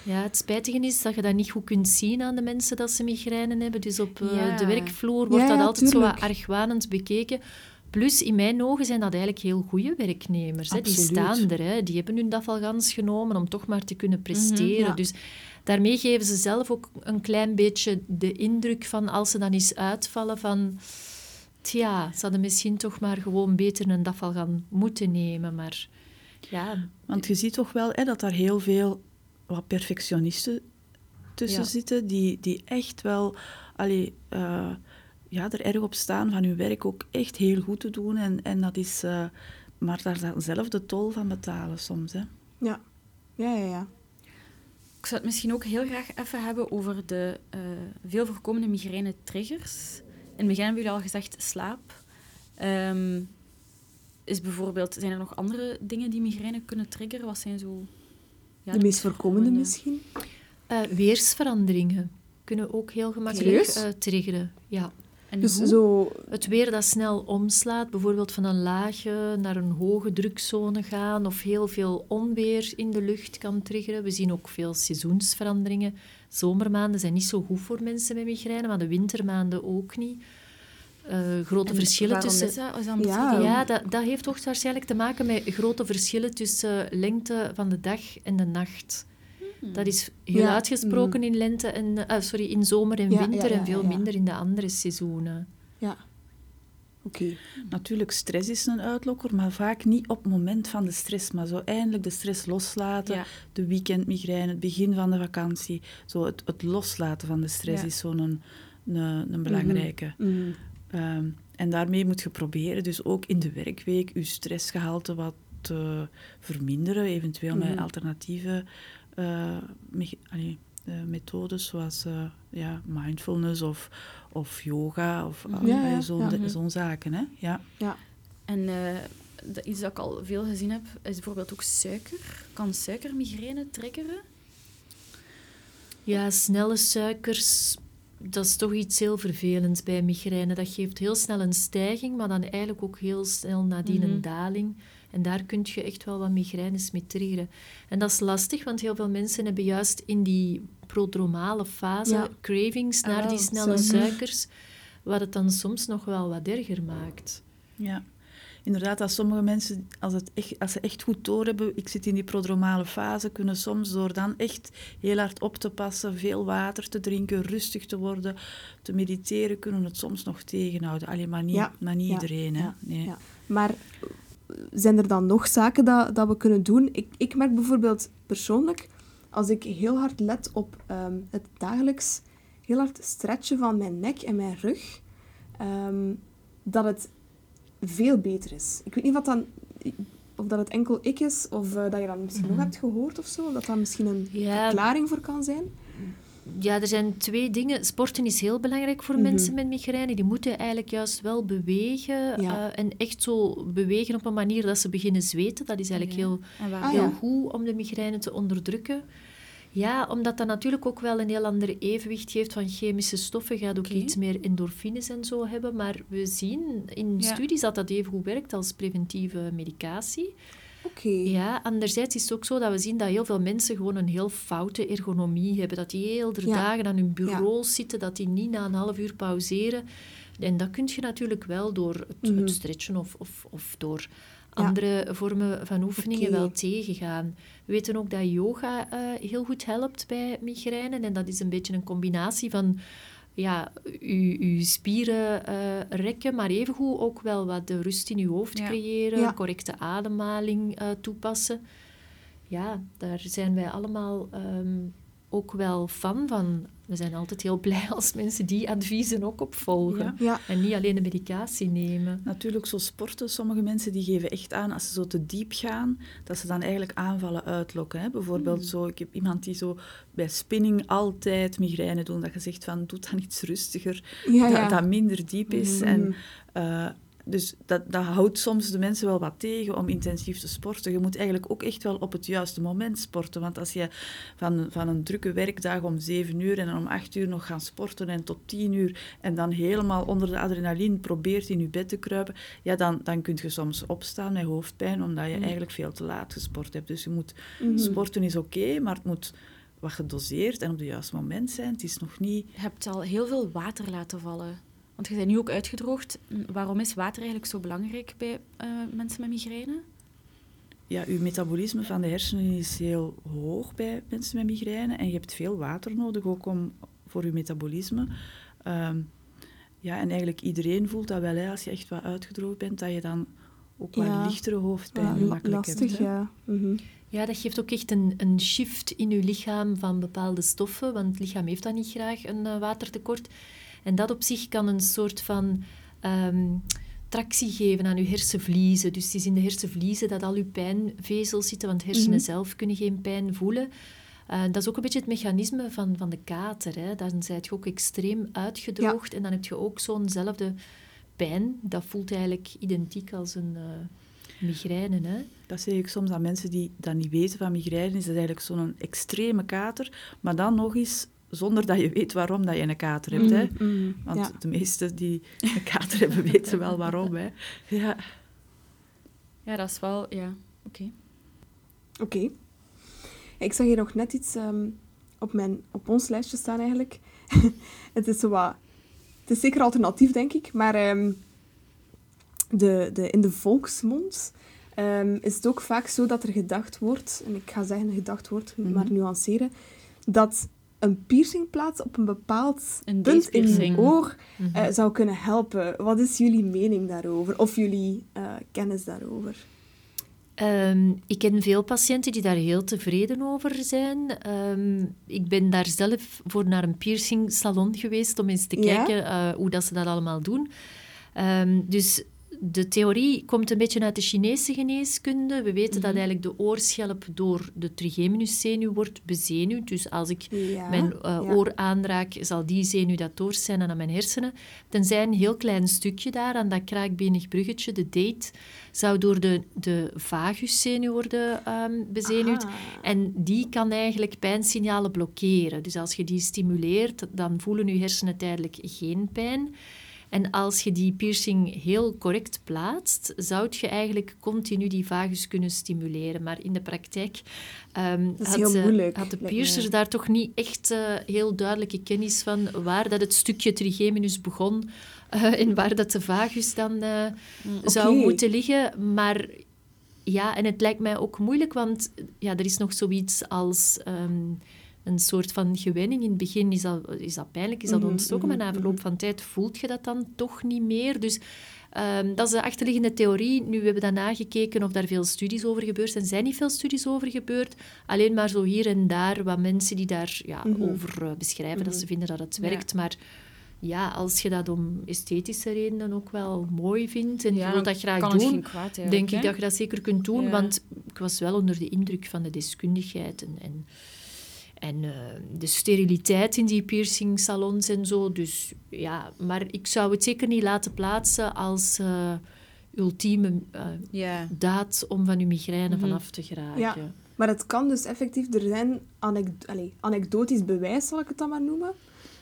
Ja, het spijtige is dat je dat niet goed kunt zien aan de mensen dat ze migraine hebben. Dus op eh, Ja. de werkvloer wordt Ja, dat ja, altijd zo tuurlijk. argwanend bekeken. Plus, in mijn ogen zijn dat eigenlijk heel goede werknemers. Hè. Die staan er. Hè. Die hebben hun dafalgans genomen om toch maar te kunnen presteren. ja. Dus daarmee geven ze zelf ook een klein beetje de indruk van, als ze dan eens uitvallen, van... Tja, ze hadden misschien toch maar gewoon beter een dafalgan moeten nemen. Maar ja, want je ziet toch wel hè, dat daar heel veel wat perfectionisten tussen Ja. zitten, die, die echt wel allee, eh, ja, er erg op staan van hun werk ook echt heel goed te doen. En, en dat is, eh, maar daar dan zelf de tol van betalen soms. Hè. Ja. Ja, ja, ja. Ik zou het misschien ook heel graag even hebben over de eh, veel voorkomende migraine-triggers. In het begin hebben jullie al gezegd slaap. Ehm, is bijvoorbeeld, zijn er nog andere dingen die migraine kunnen triggeren? Wat zijn zo... ja, de meest voorkomende misschien? Eh, weersveranderingen kunnen ook heel gemakkelijk eh, triggeren. Ja. En Dus hoe? zo... Het weer dat snel omslaat, bijvoorbeeld van een lage naar een hoge drukzone gaan, of heel veel onweer in de lucht kan triggeren. We zien ook veel seizoensveranderingen. Zomermaanden zijn niet zo goed voor mensen met migraine, maar de wintermaanden ook niet. Eh, grote En verschillen tussen... Is dat? Is dat Ja. Ja, dat, dat heeft hoogstwaarschijnlijk te maken met grote verschillen tussen lengte van de dag en de nacht. Dat is heel Ja. uitgesproken in, lente en, eh, sorry, in zomer en Ja, winter ja, ja, en veel ja. minder in de andere seizoenen. Ja. Oké. Natuurlijk, stress is een uitlokker, maar vaak niet op het moment van de stress. Maar zo eindelijk de stress loslaten, Ja. de weekendmigraine, het begin van de vakantie. Zo het, het loslaten van de stress Ja. is zo'n een, een, een belangrijke. Mhm. Ehm, en daarmee moet je proberen, dus ook in de werkweek, je stressgehalte wat te verminderen, eventueel met Mhm. alternatieve, me- allee, methodes zoals ja, mindfulness of, of yoga of Ja, ja, zo'n ja. Mhm. zo'n zaken. Hè? Ja. Ja. En eh, dat- iets dat ik al veel gezien heb, is bijvoorbeeld ook suiker. Kan suiker migraine triggeren? Ja, snelle suikers, dat is toch iets heel vervelends bij migraine. Dat geeft heel snel een stijging, maar dan eigenlijk ook heel snel nadien Mhm. een daling. En daar kun je echt wel wat migraines mee triggeren. En dat is lastig, want heel veel mensen hebben juist in die prodromale fase Ja. cravings naar Ah, die snelle suiker. suikers, wat het dan soms nog wel wat erger maakt. Ja, inderdaad, dat sommige mensen, als, het echt, als ze echt goed doorhebben, ik zit in die prodromale fase, kunnen soms door dan echt heel hard op te passen, veel water te drinken, rustig te worden, te mediteren, kunnen het soms nog tegenhouden. Alleen maar niet, Ja, maar niet ja, iedereen. Hè? ja, nee. ja. Maar zijn er dan nog zaken dat, dat we kunnen doen? Ik, ik merk bijvoorbeeld persoonlijk, als ik heel hard let op ehm, het dagelijks heel hard stretchen van mijn nek en mijn rug, ehm, dat het veel beter is. Ik weet niet wat dan, of dat het enkel ik is, of eh, dat je dat misschien nog Mhm. hebt gehoord of zo, of dat dat misschien een Ja. verklaring voor kan zijn. Ja, er zijn twee dingen. Sporten is heel belangrijk voor Mhm. mensen met migraine. Die moeten eigenlijk juist wel bewegen. Ja. eh, en echt zo bewegen op een manier dat ze beginnen zweten. Dat is eigenlijk Ja. heel, Ah, heel ja. goed om de migraine te onderdrukken. Ja, omdat dat natuurlijk ook wel een heel ander evenwicht geeft van chemische stoffen. Gaat ook iets meer endorfines en zo hebben. Maar we zien in Ja. studies dat dat even goed werkt als preventieve medicatie. Oké. Ja, anderzijds is het ook zo dat we zien dat heel veel mensen gewoon een heel foute ergonomie hebben. Dat die heel de Ja. dagen aan hun bureau zitten, dat die niet na een half uur pauzeren. En dat kun je natuurlijk wel door het, Mhm. het stretchen of, of, of door Ja. andere vormen van oefeningen wel tegengaan. We weten ook dat yoga eh, heel goed helpt bij migraine. En dat is een beetje een combinatie van ja, uw, uw spieren eh, rekken, maar evengoed ook wel wat de rust in uw hoofd Ja. creëren, Ja. correcte ademhaling eh, toepassen. Ja, daar zijn wij allemaal ehm, ook wel fan van. We zijn altijd heel blij als mensen die adviezen ook opvolgen. Ja. Ja. En niet alleen de medicatie nemen. Natuurlijk, zo sporten, sommige mensen die geven echt aan, als ze zo te diep gaan, dat ze dan eigenlijk aanvallen uitlokken. Hè? Bijvoorbeeld, Hmm. zo, ik heb iemand die zo bij spinning altijd migraine doet, dat je zegt van, doe dan iets rustiger, Ja, ja. Dat, dat minder diep is. Mhm. En, eh, dus dat, dat houdt soms de mensen wel wat tegen om intensief te sporten. Je moet eigenlijk ook echt wel op het juiste moment sporten. Want als je van, van een drukke werkdag om zeven uur en dan om acht uur nog gaat sporten en tot tien uur en dan helemaal onder de adrenaline probeert in je bed te kruipen, ja, dan, dan kun je soms opstaan met hoofdpijn omdat je Mm. eigenlijk veel te laat gesport hebt. Dus je moet, Mhm. sporten is oké, maar het moet wat gedoseerd en op het juiste moment zijn. Het is nog niet... Je hebt al heel veel water laten vallen. Want je bent nu ook uitgedroogd. Waarom is water eigenlijk zo belangrijk bij eh, mensen met migraine? ja, je metabolisme van de hersenen is heel hoog bij mensen met migraine en je hebt veel water nodig ook om, voor je metabolisme. Ehm, ja, en eigenlijk iedereen voelt dat wel, hè, als je echt wat uitgedroogd bent, dat je dan ook wat Ja. lichtere hoofdpijn Ja, gemakkelijk lastig, hebt. ja. Mhm. Ja, dat geeft ook echt een, een shift in je lichaam van bepaalde stoffen, want het lichaam heeft dat niet graag, een eh, watertekort. En dat op zich kan een soort van ehm, tractie geven aan je hersenvliezen. Dus het is in de hersenvliezen dat al je pijnvezels zitten, want hersenen Mhm. zelf kunnen geen pijn voelen. Eh, dat is ook een beetje het mechanisme van, van de kater. Hè. Dan zijt je ook extreem uitgedroogd en dan heb je ook zo'nzelfde pijn. Dat voelt eigenlijk identiek als een eh, migraine. Hè. Dat zeg ik soms aan mensen die dat niet weten van migraine, is dat eigenlijk zo'n extreme kater, maar dan nog eens zonder dat je weet waarom dat je een kater hebt. Hè? Mhm, mhm. Want Ja. de meesten die een kater hebben, weten wel waarom. Hè? Ja. Ja, dat is wel... Ja, oké. Oké. Ik zag hier nog net iets ehm, op, mijn, op ons lijstje staan eigenlijk. het is zo wat... Het is zeker alternatief, denk ik. Maar ehm, de, de, in de volksmond ehm, is het ook vaak zo dat er gedacht wordt... En ik ga zeggen gedacht wordt, Mhm. maar nuanceren. Dat een piercingplaats op een bepaald Een punt in je piercing. oor Mhm. eh, zou kunnen helpen. Wat is jullie mening daarover? Of jullie eh, kennis daarover? Ehm, ik ken veel patiënten die daar heel tevreden over zijn. Ehm, ik ben daar zelf voor naar een piercing salon geweest om eens te Ja? kijken eh, hoe dat ze dat allemaal doen. Ehm, dus De theorie komt een beetje uit de Chinese geneeskunde. We weten dat eigenlijk de oorschelp door de trigeminuszenuw wordt bezenuwd. Dus als ik Ja, mijn eh, ja. oor aanraak, zal die zenuw dat doorzenden aan mijn hersenen. Tenzij een heel klein stukje daar, aan dat kraakbenig bruggetje, de date, zou door de, de vaguszenuw worden ehm, bezenuwd. Ah. En die kan eigenlijk pijnsignalen blokkeren. Dus als je die stimuleert, dan voelen je hersenen tijdelijk geen pijn. En als je die piercing heel correct plaatst, zou je eigenlijk continu die vagus kunnen stimuleren. Maar in de praktijk ehm, had, moeilijk, had de mij. daar toch niet echt eh, heel duidelijke kennis van waar dat het stukje trigeminus begon eh, en waar dat de vagus dan eh, zou Oké. moeten liggen. Maar ja, en het lijkt mij ook moeilijk, want ja, er is nog zoiets als ehm, een soort van gewenning. In het begin is dat, is dat pijnlijk, is dat Mhm, ontstoken, maar na verloop van tijd voelt je dat dan toch niet meer. Dus ehm, dat is de achterliggende theorie. Nu, we hebben dan nagekeken of daar veel studies over gebeurd zijn. Er zijn niet veel studies over gebeurd. Alleen maar zo hier en daar wat mensen die daar ja, Mhm. over eh, beschrijven, dat ze vinden dat het werkt. Maar ja, als je dat om esthetische redenen ook wel mooi vindt en je wilt dat graag doen, kwaad denk ik dat je dat zeker kunt doen. Ja. Want ik was wel onder de indruk van de deskundigheid en, en, en eh, de steriliteit in die piercingsalons en zo. Dus ja, maar ik zou het zeker niet laten plaatsen als eh, ultieme eh, Ja. daad om van je migraine Mhm. vanaf te geraken. Ja. Maar het kan dus effectief, er zijn allee, anekdotisch bewijs, zal ik het dan maar noemen,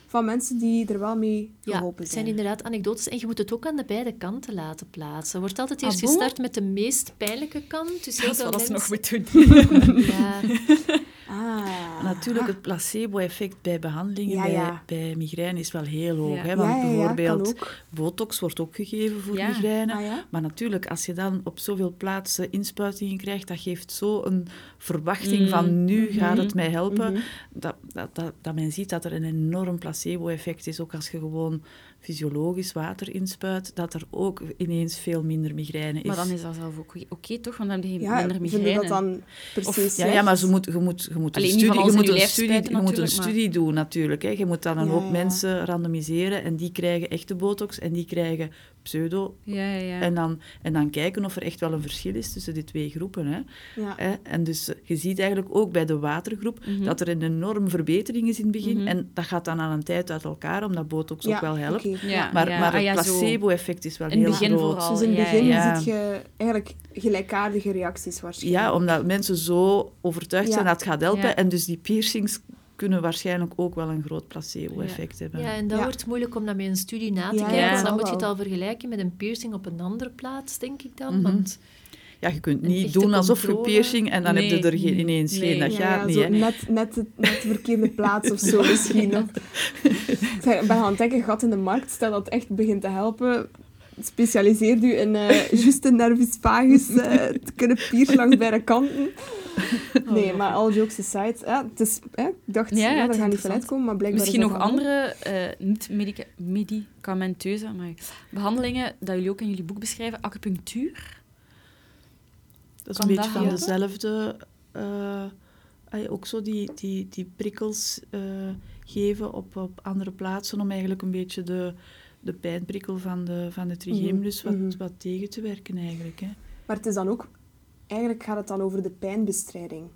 van mensen die er wel mee Ja, geholpen het zijn zijn. inderdaad anekdotes. En je moet het ook aan de beide kanten laten plaatsen. Er wordt altijd Ah, eerst gestart met de meest pijnlijke kant. Dus heel Dat is ze nog moet doen. Ja, Ah. Natuurlijk, het placebo-effect bij behandelingen Ja, bij, ja. bij migraine is wel heel hoog. Ja. Hè? Want bijvoorbeeld botox wordt ook gegeven voor migraine. Ah? Maar natuurlijk, als je dan op zoveel plaatsen inspuitingen krijgt, dat geeft zo een verwachting Mm. van nu gaat Mhm. het mij helpen. Mhm. dat, dat, dat, dat men ziet dat er een enorm placebo-effect is. Ook als je gewoon fysiologisch water inspuit, dat er ook ineens veel minder migraine is. Maar dan is dat zelf ook oké, toch? Want dan heb je Ja, minder migraine. dat dan precies Of- Ja, ja, maar ze moet, je moet, je moet Allee, een studie, je moet een studie, spuiten je moet een natuurlijk, maar- studie doen natuurlijk. Hè. Je moet dan een Ja, hoop ja. mensen randomiseren en die krijgen echte botox en die krijgen pseudo. Ja, ja. En, dan, en dan kijken of er echt wel een verschil is tussen die twee groepen. Hè. Ja. En dus eh, je ziet eigenlijk ook bij de watergroep Mhm. dat er een enorme verbetering is in het begin. Mhm. En dat gaat dan aan een tijd uit elkaar, omdat botox Ja, ook wel helpt. Maar, maar het Ah, placebo-effect is wel In het heel begin groot. vooral. Dus in het ja, begin ja. zit je eigenlijk gelijkaardige reacties waarschijnlijk. Ja, omdat mensen zo overtuigd Ja. zijn dat het gaat helpen. Ja. En dus die piercings kunnen waarschijnlijk ook wel een groot placebo-effect hebben. Ja, en dat Ja. wordt moeilijk om dat met een studie na te Ja, kijken. ja, want dat dan moet je het al vergelijken met een piercing op een andere plaats, denk ik dan. Mhm. Want Ja, je kunt niet doen alsof je piercing en dan Nee. heb je er geen, ineens Nee. geen. Dat Ja, gaat ja, niet, zo net, net, de- net de verkeerde plaats of zo misschien. Of. Ik ben gaan ontdekken, gat in de markt, stel dat het echt begint te helpen. Specialiseert u in eh juste nervus vagus eh, te kunnen piercen langs beide kanten. Nee, maar all jokes aside, ja, het is, hè, ik dacht, Ja, ja, is gaat niet interessant. van uitkomen, maar blijkbaar Misschien is nog andere eh, niet-medicamenteuze maar behandelingen dat jullie ook in jullie boek beschrijven. Acupunctuur. Dat is Kan een beetje van helpen? dezelfde... eh, ook zo die, die, die prikkels eh, geven op, op andere plaatsen om eigenlijk een beetje de, de pijnprikkel van de, van de trigeminus Mhm, wat, mhm. wat tegen te werken eigenlijk. Hè. Maar het is dan ook... Eigenlijk gaat het dan over de pijnbestrijding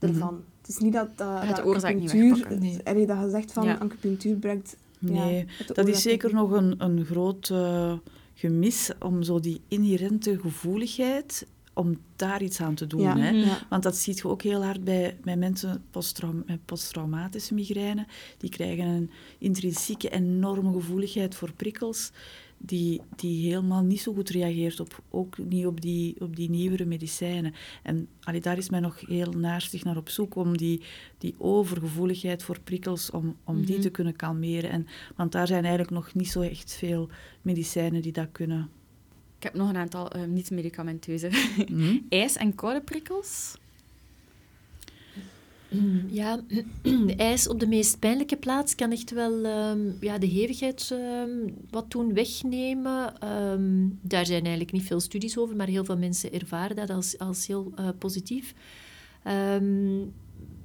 Mhm. ervan. Het is niet dat, gaat de dat oorzaak niet acupunctuur... wegpakken. Nee. allee, dat je zegt van Ja. acupunctuur brengt... Nee, het dat is zeker nog een, een groot eh, gemis om zo die inherente gevoeligheid, om daar iets aan te doen. Ja. Hè. Ja. Want dat zie je ook heel hard bij, bij mensen posttraum- met posttraumatische migraine. Die krijgen een intrinsieke enorme gevoeligheid voor prikkels, die, die helemaal niet zo goed reageert op, ook niet op die, op die nieuwere medicijnen. En allee, daar is men nog heel naarstig naar op zoek om die, die overgevoeligheid voor prikkels, om, om die Mhm. te kunnen kalmeren. En, want daar zijn eigenlijk nog niet zo echt veel medicijnen die dat kunnen. Ik heb nog een aantal eh, niet-medicamenteuze. Hm? IJs- en koude prikkels. Ja, ijs op de meest pijnlijke plaats kan echt wel ehm, ja, de hevigheid ehm, wat doen wegnemen. Ehm, daar zijn eigenlijk niet veel studies over, maar heel veel mensen ervaren dat als, als heel eh, positief.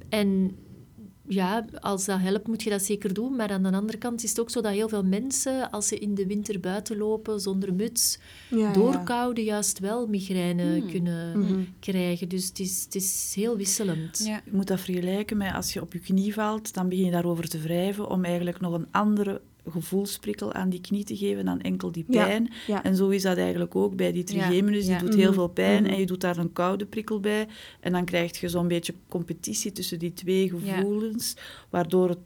En ja, als dat helpt, moet je dat zeker doen. Maar aan de andere kant is het ook zo dat heel veel mensen, als ze in de winter buiten lopen zonder muts, Ja, ja. door koude juist wel migraine Hmm. kunnen Mhm. krijgen. Dus het is, het is heel wisselend. Ja. Je moet dat vergelijken met als je op je knie valt, dan begin je daarover te wrijven om eigenlijk nog een andere gevoelsprikkel aan die knie te geven dan enkel die pijn. ja. En zo is dat eigenlijk ook bij die trigeminus. Die ja. doet heel Mhm, veel pijn mhm. en je doet daar een koude prikkel bij. En dan krijg je zo'n beetje competitie tussen die twee gevoelens, waardoor het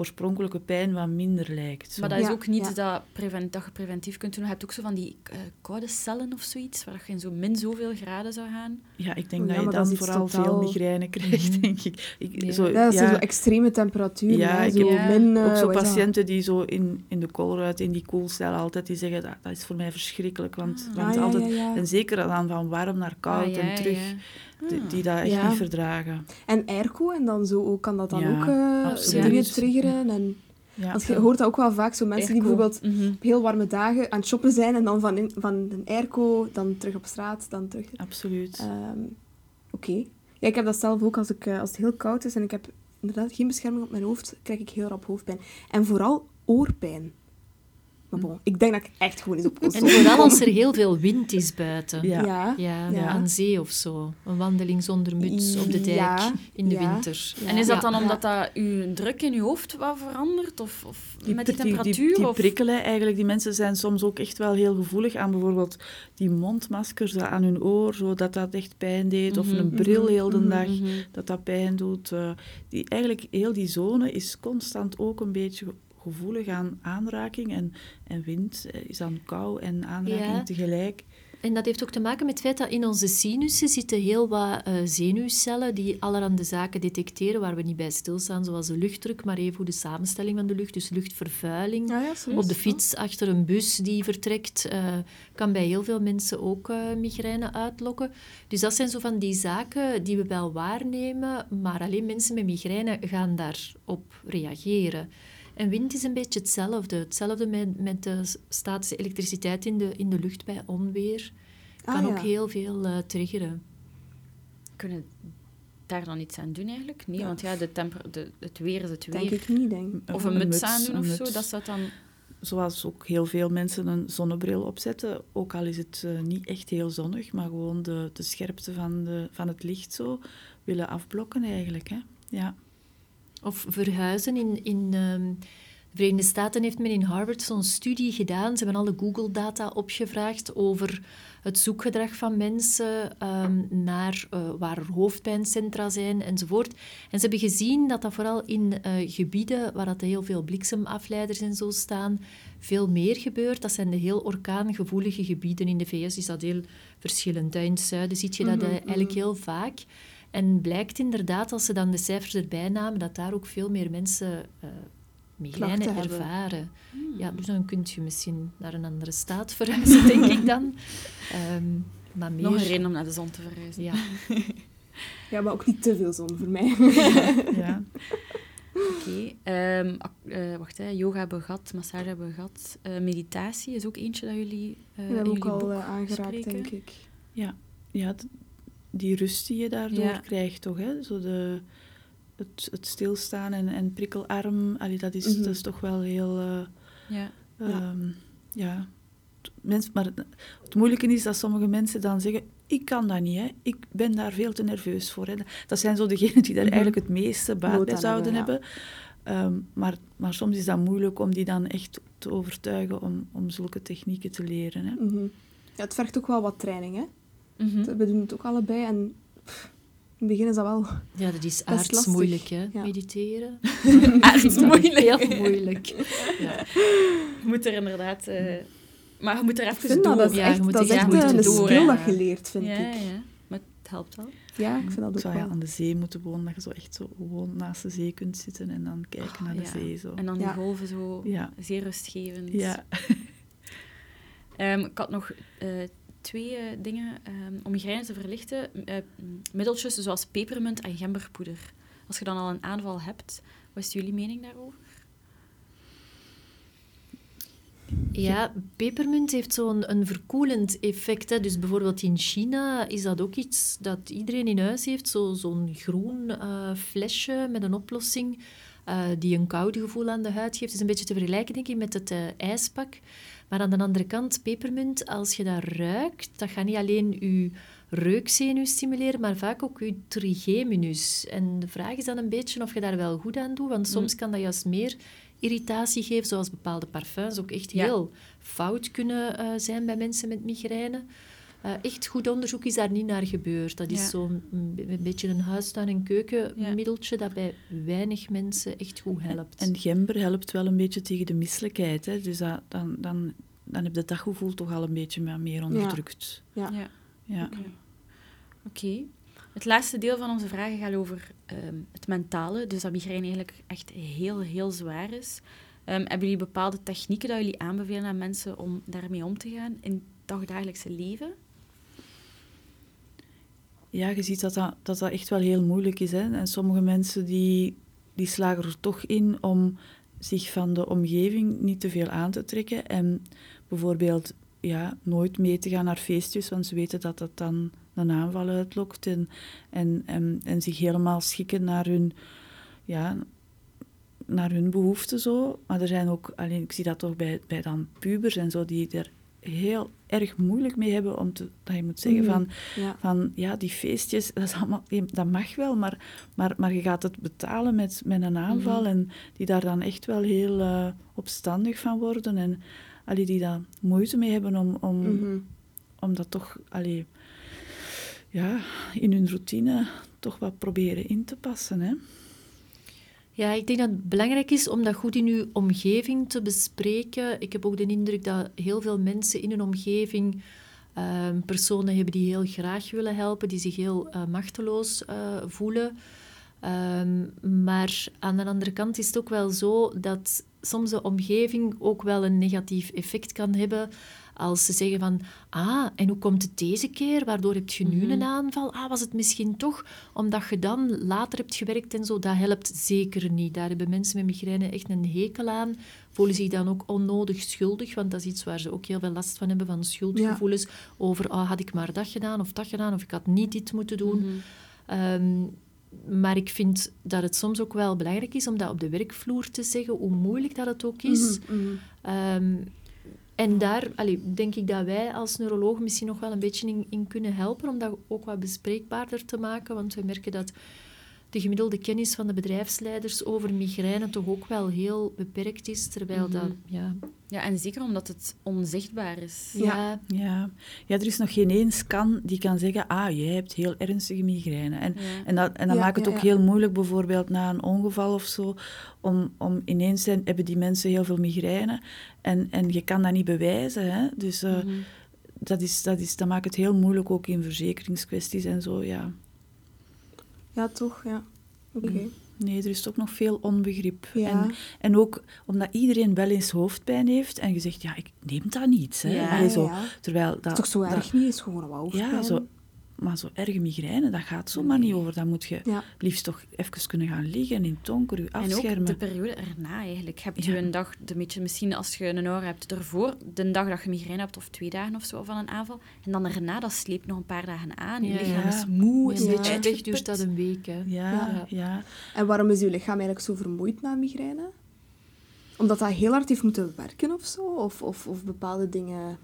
oorspronkelijke pijn wat minder lijkt. Zo. Maar dat is Ja, ook niet ja. dat, preven- dat je preventief kunt doen. Je hebt ook zo van die eh, koude cellen of zoiets, waar je in zo min zoveel graden zou gaan. Ja, ik denk Ja, dat je dat dan is iets vooral totaal- veel migraine krijgt, Mhm. denk ik. ik Ja. zo, Ja, dat zijn ja, zo extreme temperaturen. Ja, hè, ik zo heb min, eh, ook zo is dat? patiënten die zo in, in de koolruit, in die koelcel altijd, die zeggen dat, dat is voor mij verschrikkelijk. Want, Ah. want Ah, ja, altijd, ja, ja. En zeker dan van warm naar koud Ah, ja, en terug, ja. Die, Ah. die dat echt Ja. niet verdragen. En airco, en dan zo ook, kan dat dan Ja, ook absoluut. dingen triggeren. En, Ja, want je hoort dat ook wel vaak, zo mensen die bijvoorbeeld Mhm. op heel warme dagen aan het shoppen zijn en dan van, in, van een airco, dan terug op straat, dan terug... absoluut. Ehm, Oké. Ja, ik heb dat zelf ook als, ik, eh, als het heel koud is en ik heb inderdaad geen bescherming op mijn hoofd, krijg ik heel rap hoofdpijn. En vooral oorpijn. Maar bon, ik denk dat ik echt gewoon eens op En vooral als er heel veel wind is buiten. Ja. Ja. Ja, Ja. aan zee of zo. Een wandeling zonder muts op de dijk Ja, in de ja. winter. Ja. En is dat dan omdat dat uw druk in je hoofd wat verandert? Of, of met die pri- temperatuur? Die, die, of... prikkelen, eigenlijk, die mensen zijn soms ook echt wel heel gevoelig aan bijvoorbeeld die mondmaskers aan hun oor, zodat dat echt pijn deed. Of Mhm, een bril heel de mhm, dag, Mhm. dat dat pijn doet. Eh, die, eigenlijk, heel die zone is constant ook een beetje gevoelig aan aanraking. En, en wind eh, is dan kou en aanraking Ja. tegelijk. En dat heeft ook te maken met het feit dat in onze sinussen zitten heel wat eh, zenuwcellen die allerhande zaken detecteren waar we niet bij stilstaan, zoals de luchtdruk, maar even hoe de samenstelling van de lucht, dus luchtvervuiling. Ja, ja, zo Op de fiets achter een bus die vertrekt, eh, kan bij heel veel mensen ook eh, migraine uitlokken. Dus dat zijn zo van die zaken die we wel waarnemen, maar alleen mensen met migraine gaan daarop reageren. En wind is een beetje hetzelfde. Hetzelfde met, met de statische elektriciteit in de, in de lucht bij onweer. Ah, Kan ja. ook heel veel eh, triggeren. Kunnen daar dan iets aan doen eigenlijk? Nee, Ja. want ja, de temper de, het weer is het weer. Denk ik niet, denk Of een, muts aandoen een of zo, dat zou dan... Zoals ook heel veel mensen een zonnebril opzetten, ook al is het eh, niet echt heel zonnig, maar gewoon de, de scherpte van, de, van het licht zo willen afblokken eigenlijk. Hè? Ja. Of verhuizen. In, in ehm, de Verenigde Staten heeft men in Harvard zo'n studie gedaan. Ze hebben alle Google-data opgevraagd over het zoekgedrag van mensen ehm, naar eh, waar er hoofdpijncentra zijn enzovoort. En ze hebben gezien dat dat vooral in eh, gebieden waar dat heel veel bliksemafleiders en zo staan, veel meer gebeurt. Dat zijn de heel orkaangevoelige gebieden. In de VS is dat heel verschillend. In het zuiden zie je dat Mhm, eh, eigenlijk mhm. heel vaak. En blijkt inderdaad, als ze dan de cijfers erbij namen, dat daar ook veel meer mensen eh migraine hebben. ervaren. Hmm. Ja, dus dan kun je misschien naar een andere staat verhuizen, denk ik dan. Ehm, maar meer... Nog een reden om naar de zon te verhuizen. Ja. Ja, maar ook niet te veel zon voor mij. ja. Oké. Ehm, eh, wacht, hè. yoga hebben we gehad, massage hebben we gehad. Eh, meditatie is ook eentje dat jullie eh dat heb in ik ook jullie al boek aangeraakt, denk ik. ja, d- die rust die je daardoor Ja. krijgt, toch? Hè? Zo de, het, het stilstaan en, en prikkelarm, allee, dat, is, Mhm. dat is toch wel heel... eh, Ja. Ehm, ja. Mens, maar het- het moeilijke is dat sommige mensen dan zeggen: Ik kan dat niet, hè. ik ben daar veel te nerveus voor. Hè. Dat zijn zo degenen die daar Mhm. eigenlijk het meeste baat bij zouden hebben, hebben. Ehm, maar, maar soms is dat moeilijk om die dan echt te overtuigen om, om zulke technieken te leren. Hè. Mhm. Ja, het vergt ook wel wat training, hè. Mhm. We doen het ook allebei en pff, in het begin is dat wel... ja, dat is aards moeilijk, hè, Ja. mediteren. Aards moeilijk. Heel moeilijk. Ja. Je moet er inderdaad... eh, maar je moet er even vind door. dat, Ja, echt, je moet dat is echt een doen, skill hè. dat je leert, vind ja, ik. ja. Maar het helpt wel. Ja, ik vind dat ook zou ja, wel. aan de zee moeten wonen, dat je zo echt zo gewoon naast de zee kunt zitten en dan kijken naar de ja. zee. Zo. En dan die golven zo Ja. zeer rustgevend. Ja. Ehm, ik had nog eh, twee eh, dingen ehm, om migraine te verlichten. Eh, middeltjes zoals pepermunt en gemberpoeder. Als je dan al een aanval hebt, wat is jullie mening daarover? Ja, pepermunt heeft zo'n een verkoelend effect. Hè. Dus bijvoorbeeld in China is dat ook iets dat iedereen in huis heeft. Zo, zo'n groen uh, flesje met een oplossing die een koude gevoel aan de huid geeft. Het is een beetje te vergelijken, denk ik, met het ijspak. Maar aan de andere kant, pepermunt, als je dat ruikt, dat gaat niet alleen je reukzenuw stimuleren, maar vaak ook je trigeminus. En de vraag is dan een beetje of je daar wel goed aan doet, want soms mm. kan dat juist meer irritatie geven, zoals bepaalde parfums ook echt heel fout kunnen uh, zijn bij mensen met migraine. Uh, echt goed onderzoek is daar niet naar gebeurd. Dat is ja. zo'n een beetje een huistuin- en keukenmiddeltje dat bij weinig mensen echt goed helpt. En gember helpt wel een beetje tegen de misselijkheid. Hè? Dus dat, dan, dan, dan heb je dat daggevoel toch al een beetje meer onderdrukt. Ja. ja. ja. Oké. Okay. Het laatste deel van onze vragen gaat over ehm, het mentale. Dus dat migraine eigenlijk echt heel, heel zwaar is. Um, hebben jullie bepaalde technieken dat jullie aanbevelen aan mensen om daarmee om te gaan in het dagdagelijkse leven? Ja, je ziet dat dat, dat, dat echt wel heel moeilijk is. Hè? En sommige mensen die, die slagen er toch in om zich van de omgeving niet te veel aan te trekken. En bijvoorbeeld ja, nooit mee te gaan naar feestjes, want ze weten dat dat dan een aanval uitlokt. En, en, en, en zich helemaal schikken naar hun, ja, naar hun behoeften zo. Maar er zijn ook, alleen ik zie dat toch bij, bij dan pubers en zo, die er heel erg moeilijk mee hebben om te, dat je moet zeggen mhm, van, ja. van ja, die feestjes, dat, is allemaal, dat mag wel, maar, maar, maar je gaat het betalen met, met een aanval mhm. en die daar dan echt wel heel uh, opstandig van worden en allee, die daar moeite mee hebben om, om, mhm. om dat toch allee, ja, in hun routine toch wat proberen in te passen. Hè? Ja, ik denk dat het belangrijk is om dat goed in uw omgeving te bespreken. Ik heb ook de indruk dat heel veel mensen in hun omgeving ehm, personen hebben die heel graag willen helpen, die zich heel uh, machteloos uh, voelen. Um, maar aan de andere kant is het ook wel zo dat soms de omgeving ook wel een negatief effect kan hebben als ze zeggen van, ah, en hoe komt het deze keer? Waardoor heb je nu mhm. een aanval? Ah, was het misschien toch omdat je dan later hebt gewerkt en zo? Dat helpt zeker niet. Daar hebben mensen met migraine echt een hekel aan. Voelen zich dan ook onnodig schuldig, want dat is iets waar ze ook heel veel last van hebben, van schuldgevoelens over, ah, had ik maar dat gedaan of dat gedaan, of ik had niet dit moeten doen. Mhm. Ehm, maar ik vind dat het soms ook wel belangrijk is om dat op de werkvloer te zeggen, hoe moeilijk dat het ook is. Mm en daar denk ik dat wij als neurologen misschien nog wel een beetje in, in, kunnen helpen, om dat ook wat bespreekbaarder te maken. Want we merken dat de gemiddelde kennis van de bedrijfsleiders over migraine toch ook wel heel beperkt is, terwijl dat... Mhm. Ja. ja, en zeker omdat het onzichtbaar is. Ja. Ja. ja, er is nog geen één scan die kan zeggen, ah, jij hebt heel ernstige migraine. En, en dat, en dat maakt het ook heel moeilijk, bijvoorbeeld na een ongeval of zo, om, om ineens zijn, hebben die mensen heel veel migraine en, en je kan dat niet bewijzen. Hè? Dus uh, dat, is, dat, is, dat maakt het heel moeilijk ook in verzekeringskwesties en zo, ja. Ja, toch, ja. Oké. Mm. Nee, er is ook nog veel onbegrip. En, en ook omdat iedereen wel eens hoofdpijn heeft en je zegt, ja, ik neem dat niet. Hè. Ja, zo. Terwijl dat, is toch zo erg niet? is gewoon een hoofdpijn. Ja, zo, maar zo erge migraine, dat gaat zomaar niet over. Dan moet je ja. liefst toch even kunnen gaan liggen in het donker, je afschermen. En ook de periode erna eigenlijk. Heb je een dag, de beetje, misschien als je een oor hebt ervoor, de dag dat je migraine hebt, of twee dagen of zo van een aanval. En dan erna, dat sleept nog een paar dagen aan. Je lichaam is moe. Een beetje weg duurt dat een week. Hè. Ja, ja. En waarom is je lichaam eigenlijk zo vermoeid na migraine? Omdat dat heel hard heeft moeten werken of zo? Of, of, of bepaalde dingen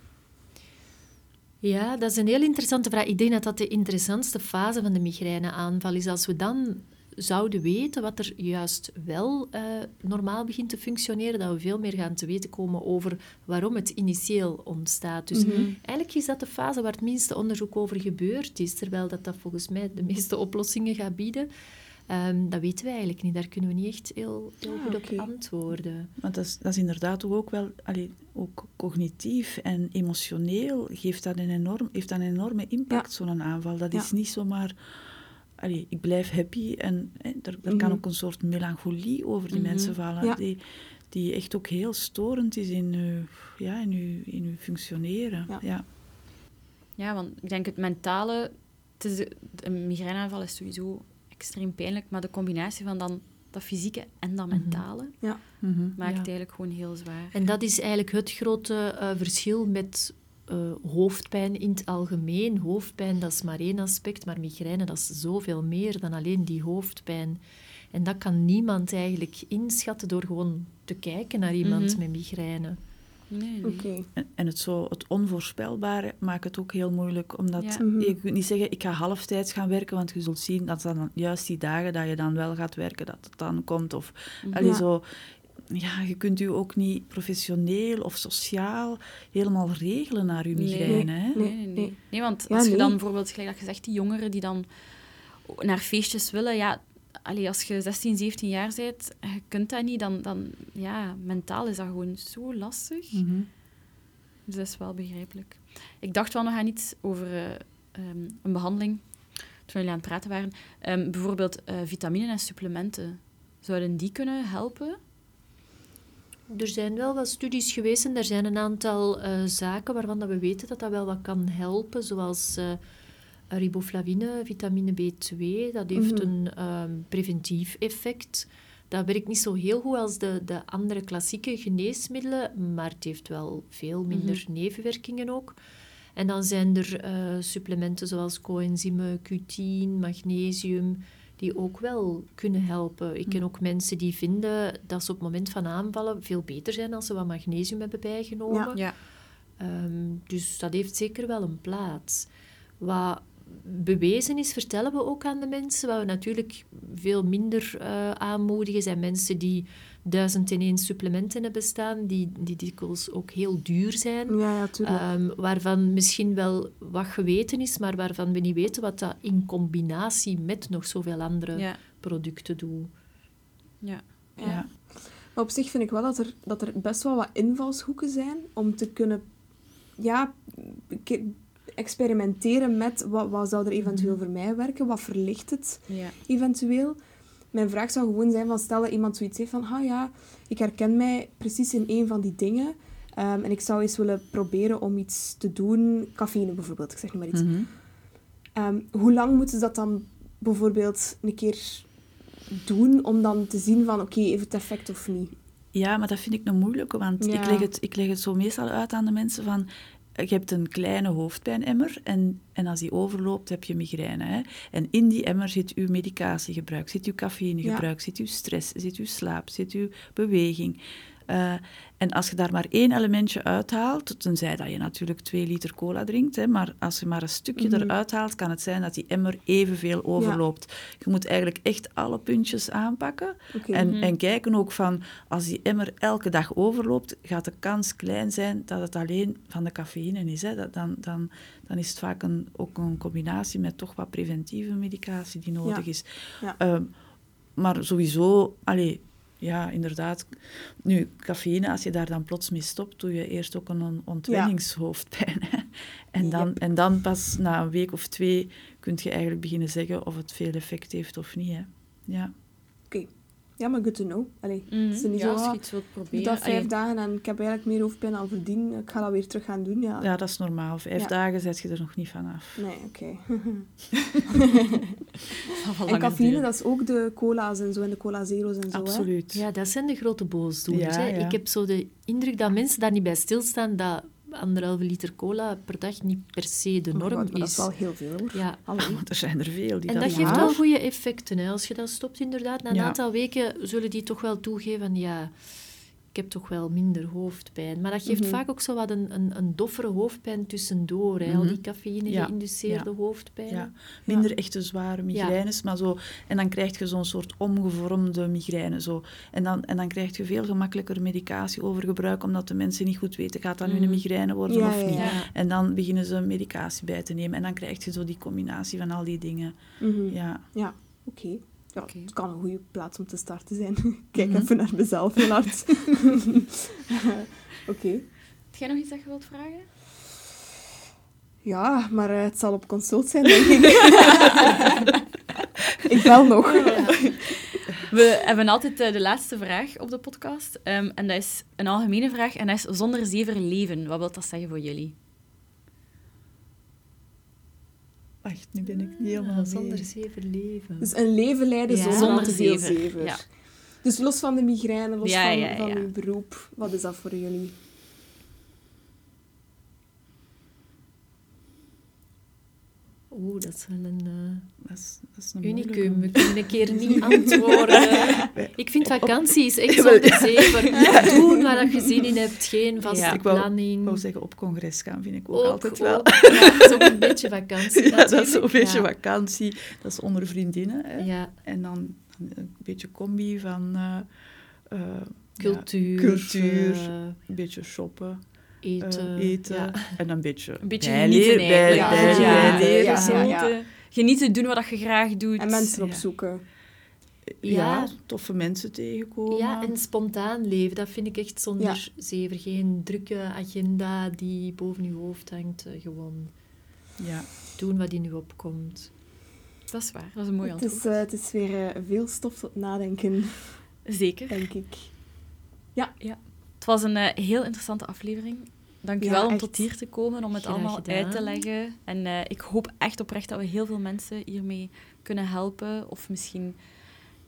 ja, dat is een heel interessante vraag. Ik denk dat dat de interessantste fase van de migraineaanval is. Als we dan zouden weten wat er juist wel uh, normaal begint te functioneren, dat we veel meer gaan te weten komen over waarom het initieel ontstaat. Dus mhm. eigenlijk is dat de fase waar het minste onderzoek over gebeurd is, terwijl dat, dat volgens mij de meeste oplossingen gaat bieden. Um, dat weten we eigenlijk niet. Daar kunnen we niet echt heel, heel ah, goed op antwoorden. Want dat is, dat is inderdaad ook wel, allee, ook cognitief en emotioneel geeft dat een enorm, heeft dat een enorme impact, zo'n aanval. Dat is niet zomaar, allee, ik blijf happy en hè, er, er kan mhm. ook een soort melancholie over die mhm. mensen vallen. Die, die echt ook heel storend is in uw, ja, in uw, in uw functioneren. Ja. Ja. want ik denk het mentale... Het is, een migraineaanval is sowieso extreem pijnlijk, maar de combinatie van dan dat fysieke en dat Mhm. mentale, Ja. Mhm. maakt Ja. het eigenlijk gewoon heel zwaar. En dat is eigenlijk het grote eh, verschil met eh, hoofdpijn in het algemeen. Hoofdpijn, dat is maar één aspect, maar migraine, dat is zoveel meer dan alleen die hoofdpijn. En dat kan niemand eigenlijk inschatten door gewoon te kijken naar iemand Mhm. met migraine. Nee. En, en het, zo, het onvoorspelbare maakt het ook heel moeilijk, omdat Ja. Mhm. je kunt niet zeggen, ik ga halftijds gaan werken, want je zult zien dat dan juist die dagen dat je dan wel gaat werken, dat het dan komt. Of, Mhm. allee, zo, ja, je kunt je ook niet professioneel of sociaal helemaal regelen naar je Nee. migraine. Hè? Nee, nee, nee. Nee. Nee, want Ja, als je nee. dan bijvoorbeeld, gelijk dat je zegt, die jongeren die dan naar feestjes willen, ja, allee, als je 16, 17 jaar bent en je kunt dat niet, dan, dan ja, mentaal is dat gewoon zo lastig. Mhm. Dus dat is wel begrijpelijk. Ik dacht wel nog aan iets over eh, ehm, een behandeling, toen jullie aan het praten waren. Ehm, bijvoorbeeld eh, vitamine en supplementen. Zouden die kunnen helpen? Er zijn wel wat studies geweest en er zijn een aantal eh, zaken waarvan dat we weten dat dat wel wat kan helpen, zoals eh, riboflavine, vitamine B2. Dat heeft Mhm. een ehm, preventief effect. Dat werkt niet zo heel goed als de, de andere klassieke geneesmiddelen, maar het heeft wel veel minder nevenwerkingen ook. En dan zijn er eh, supplementen zoals coenzyme Q10, magnesium, die ook wel kunnen helpen. Ik ken ook mensen die vinden dat ze op het moment van aanvallen veel beter zijn als ze wat magnesium hebben bijgenomen. Ja. Ehm, dus dat heeft zeker wel een plaats. Wat bewezen is, vertellen we ook aan de mensen. Wat we natuurlijk veel minder eh, aanmoedigen, zijn mensen die duizend en één supplementen hebben staan, die, die dikwijls ook heel duur zijn. Ja, ja. Ehm, waarvan misschien wel wat geweten is, maar waarvan we niet weten wat dat in combinatie met nog zoveel andere Ja. producten doet. ja. Ja. Maar op zich vind ik wel dat er, dat er best wel wat invalshoeken zijn om te kunnen ja, experimenteren met wat, wat zou er eventueel voor mij werken, wat verlicht het ja. eventueel. Mijn vraag zou gewoon zijn van stel dat iemand zoiets heeft van ah ja, ik herken mij precies in een van die dingen ehm, en ik zou eens willen proberen om iets te doen, cafeïne bijvoorbeeld, ik zeg nu maar iets. Mhm. Ehm, hoe lang moeten ze dat dan bijvoorbeeld een keer doen om dan te zien van oké, heeft het effect of niet? Ja, maar dat vind ik een moeilijke, want Ja. ik, leg het, ik leg het zo meestal uit aan de mensen van... Je hebt een kleine hoofdpijnemmer en, en als die overloopt heb je migraine. Hè? En in die emmer zit uw medicatiegebruik, zit uw cafeïnegebruik, zit uw stress, zit uw slaap, zit uw beweging. Eh, en als je daar maar één elementje uithaalt, tenzij dat je natuurlijk twee liter cola drinkt, hè, maar als je maar een stukje Mhm. eruit haalt, kan het zijn dat die emmer evenveel overloopt. Je moet eigenlijk echt alle puntjes aanpakken. En, Mhm. en kijken ook van, als die emmer elke dag overloopt, gaat de kans klein zijn dat het alleen van de cafeïne is. Hè. Dat, dan, dan, dan is het vaak een, ook een combinatie met toch wat preventieve medicatie die nodig Ja. is. Ja. Ehm, maar sowieso, allee, ja, inderdaad. Nu, cafeïne, als je daar dan plots mee stopt, doe je eerst ook een on- ontwenningshoofdpijn. En, dan, Yep. en dan pas na een week of twee kun je eigenlijk beginnen zeggen of het veel effect heeft of niet. Hè. Ja. Ja, maar good to know. Allee, Mhm. het is niet ja, zo, als je iets wilt ik doe proberen. dat vijf Allee, dagen en ik heb eigenlijk meer hoofdpijn dan verdien. Ik ga dat weer terug gaan doen, ja. ja, dat is normaal. Vijf Ja. dagen zet je er nog niet van af. Nee, oké. wel en cafeïne, dat is ook de cola's en zo, en de cola zero's en zo, hè? Absoluut. Ja, dat zijn de grote boosdoeners. Ja, hè. ja. Ik heb zo de indruk dat mensen daar niet bij stilstaan dat anderhalve liter cola per dag niet per se de norm maar dat is is. wel heel veel, hoor. Ja. Allee. Want er zijn er veel die En dat dat niet geeft wel goede effecten. Hè. Als je dat stopt, inderdaad, na een Ja. aantal weken zullen die toch wel toegeven van ja, ik heb toch wel minder hoofdpijn. Maar dat geeft Mhm. vaak ook zo wat een, een, een doffere hoofdpijn tussendoor. Hè. Al Mhm. die cafeïne Ja. geïnduceerde hoofdpijn. Ja, minder echte zware migraines, maar zo... En dan krijg je zo'n soort omgevormde migraine. Zo. En, dan, en dan krijg je veel gemakkelijker medicatie overgebruik, omdat de mensen niet goed weten, gaat dat nu een Mhm. migraine worden Ja, of niet? ja. En dan beginnen ze medicatie bij te nemen. En dan krijg je zo die combinatie van al die dingen. Ja. Ja, oké. Ja, Oké. Het kan een goede plaats om te starten zijn. Kijk Mhm. even naar mezelf heel hard. oké. Heb jij nog iets dat je wilt vragen? Ja, maar eh, het zal op consult zijn, denk ik. ik bel nog. We hebben altijd eh, de laatste vraag op de podcast. Ehm, en dat is een algemene vraag. En dat is zonder zever leven. Wat wil dat zeggen voor jullie? Wacht, nu ben ik niet helemaal Ja, mee. zonder zeven leven. Dus een leven leiden Ja. zonder, Zonder te veel zever, ja. Dus los van de migraine, los Ja, van, ja, van uw beroep, wat is dat voor jullie? Oeh, dat is wel een eh, Dat is, dat is een unicum. We kunnen een keer niet antwoorden. Ik vind vakantie is echt zo'n zever. Doen waar dat je zin in hebt, geen vaste Ja, ik wou- planning. Ik wou zeggen, op congres gaan vind ik ook, Ook, altijd wel. ook. Ja, dat is ook een beetje vakantie Ja, dat is zo'n beetje Ja. vakantie. Dat is onder vriendinnen. Hè? Ja, En dan een beetje combi van eh, eh, cultuur. ja, cultuur, een beetje shoppen, eh, eten. eten ja. en een beetje, Een beetje genieten Ja, ja, ja, genieten, ja, ja. Genieten, doen wat je graag doet. En mensen Ja. opzoeken. Ja, Ja. toffe mensen tegenkomen. Ja, en spontaan leven, dat vind ik echt zonder Ja. zever. Geen drukke agenda die boven je hoofd hangt. eh, Gewoon Ja. doen wat in je opkomt. Dat is waar, dat is een mooi Het antwoord. is, eh, het is weer eh, veel stof tot nadenken, Zeker. denk ik. Het was een eh, heel interessante aflevering. Dank Ja, wel om tot hier te komen, om het allemaal gedaan. uit te leggen. En eh, ik hoop echt oprecht dat we heel veel mensen hiermee kunnen helpen. Of misschien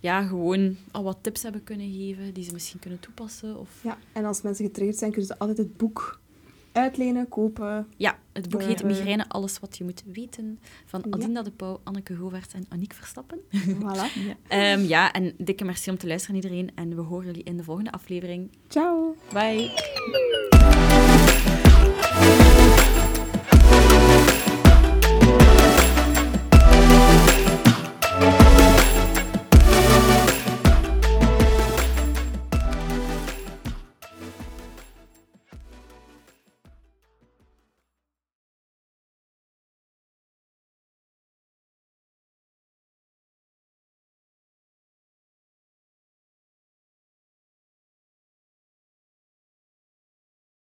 ja, gewoon al wat tips hebben kunnen geven die ze misschien kunnen toepassen. Of... Ja, en als mensen getriggerd zijn, kunnen ze altijd het boek uitlenen, kopen. Ja, het boek heet Eh, Migraine, alles wat je moet weten. Van Ja. Adinda de Pauw, Anneke Govaerts en Aniek Verstappen. Voilà. Ja. Ehm, ja, en dikke merci om te luisteren iedereen. En we horen jullie in de volgende aflevering. Ciao! Bye!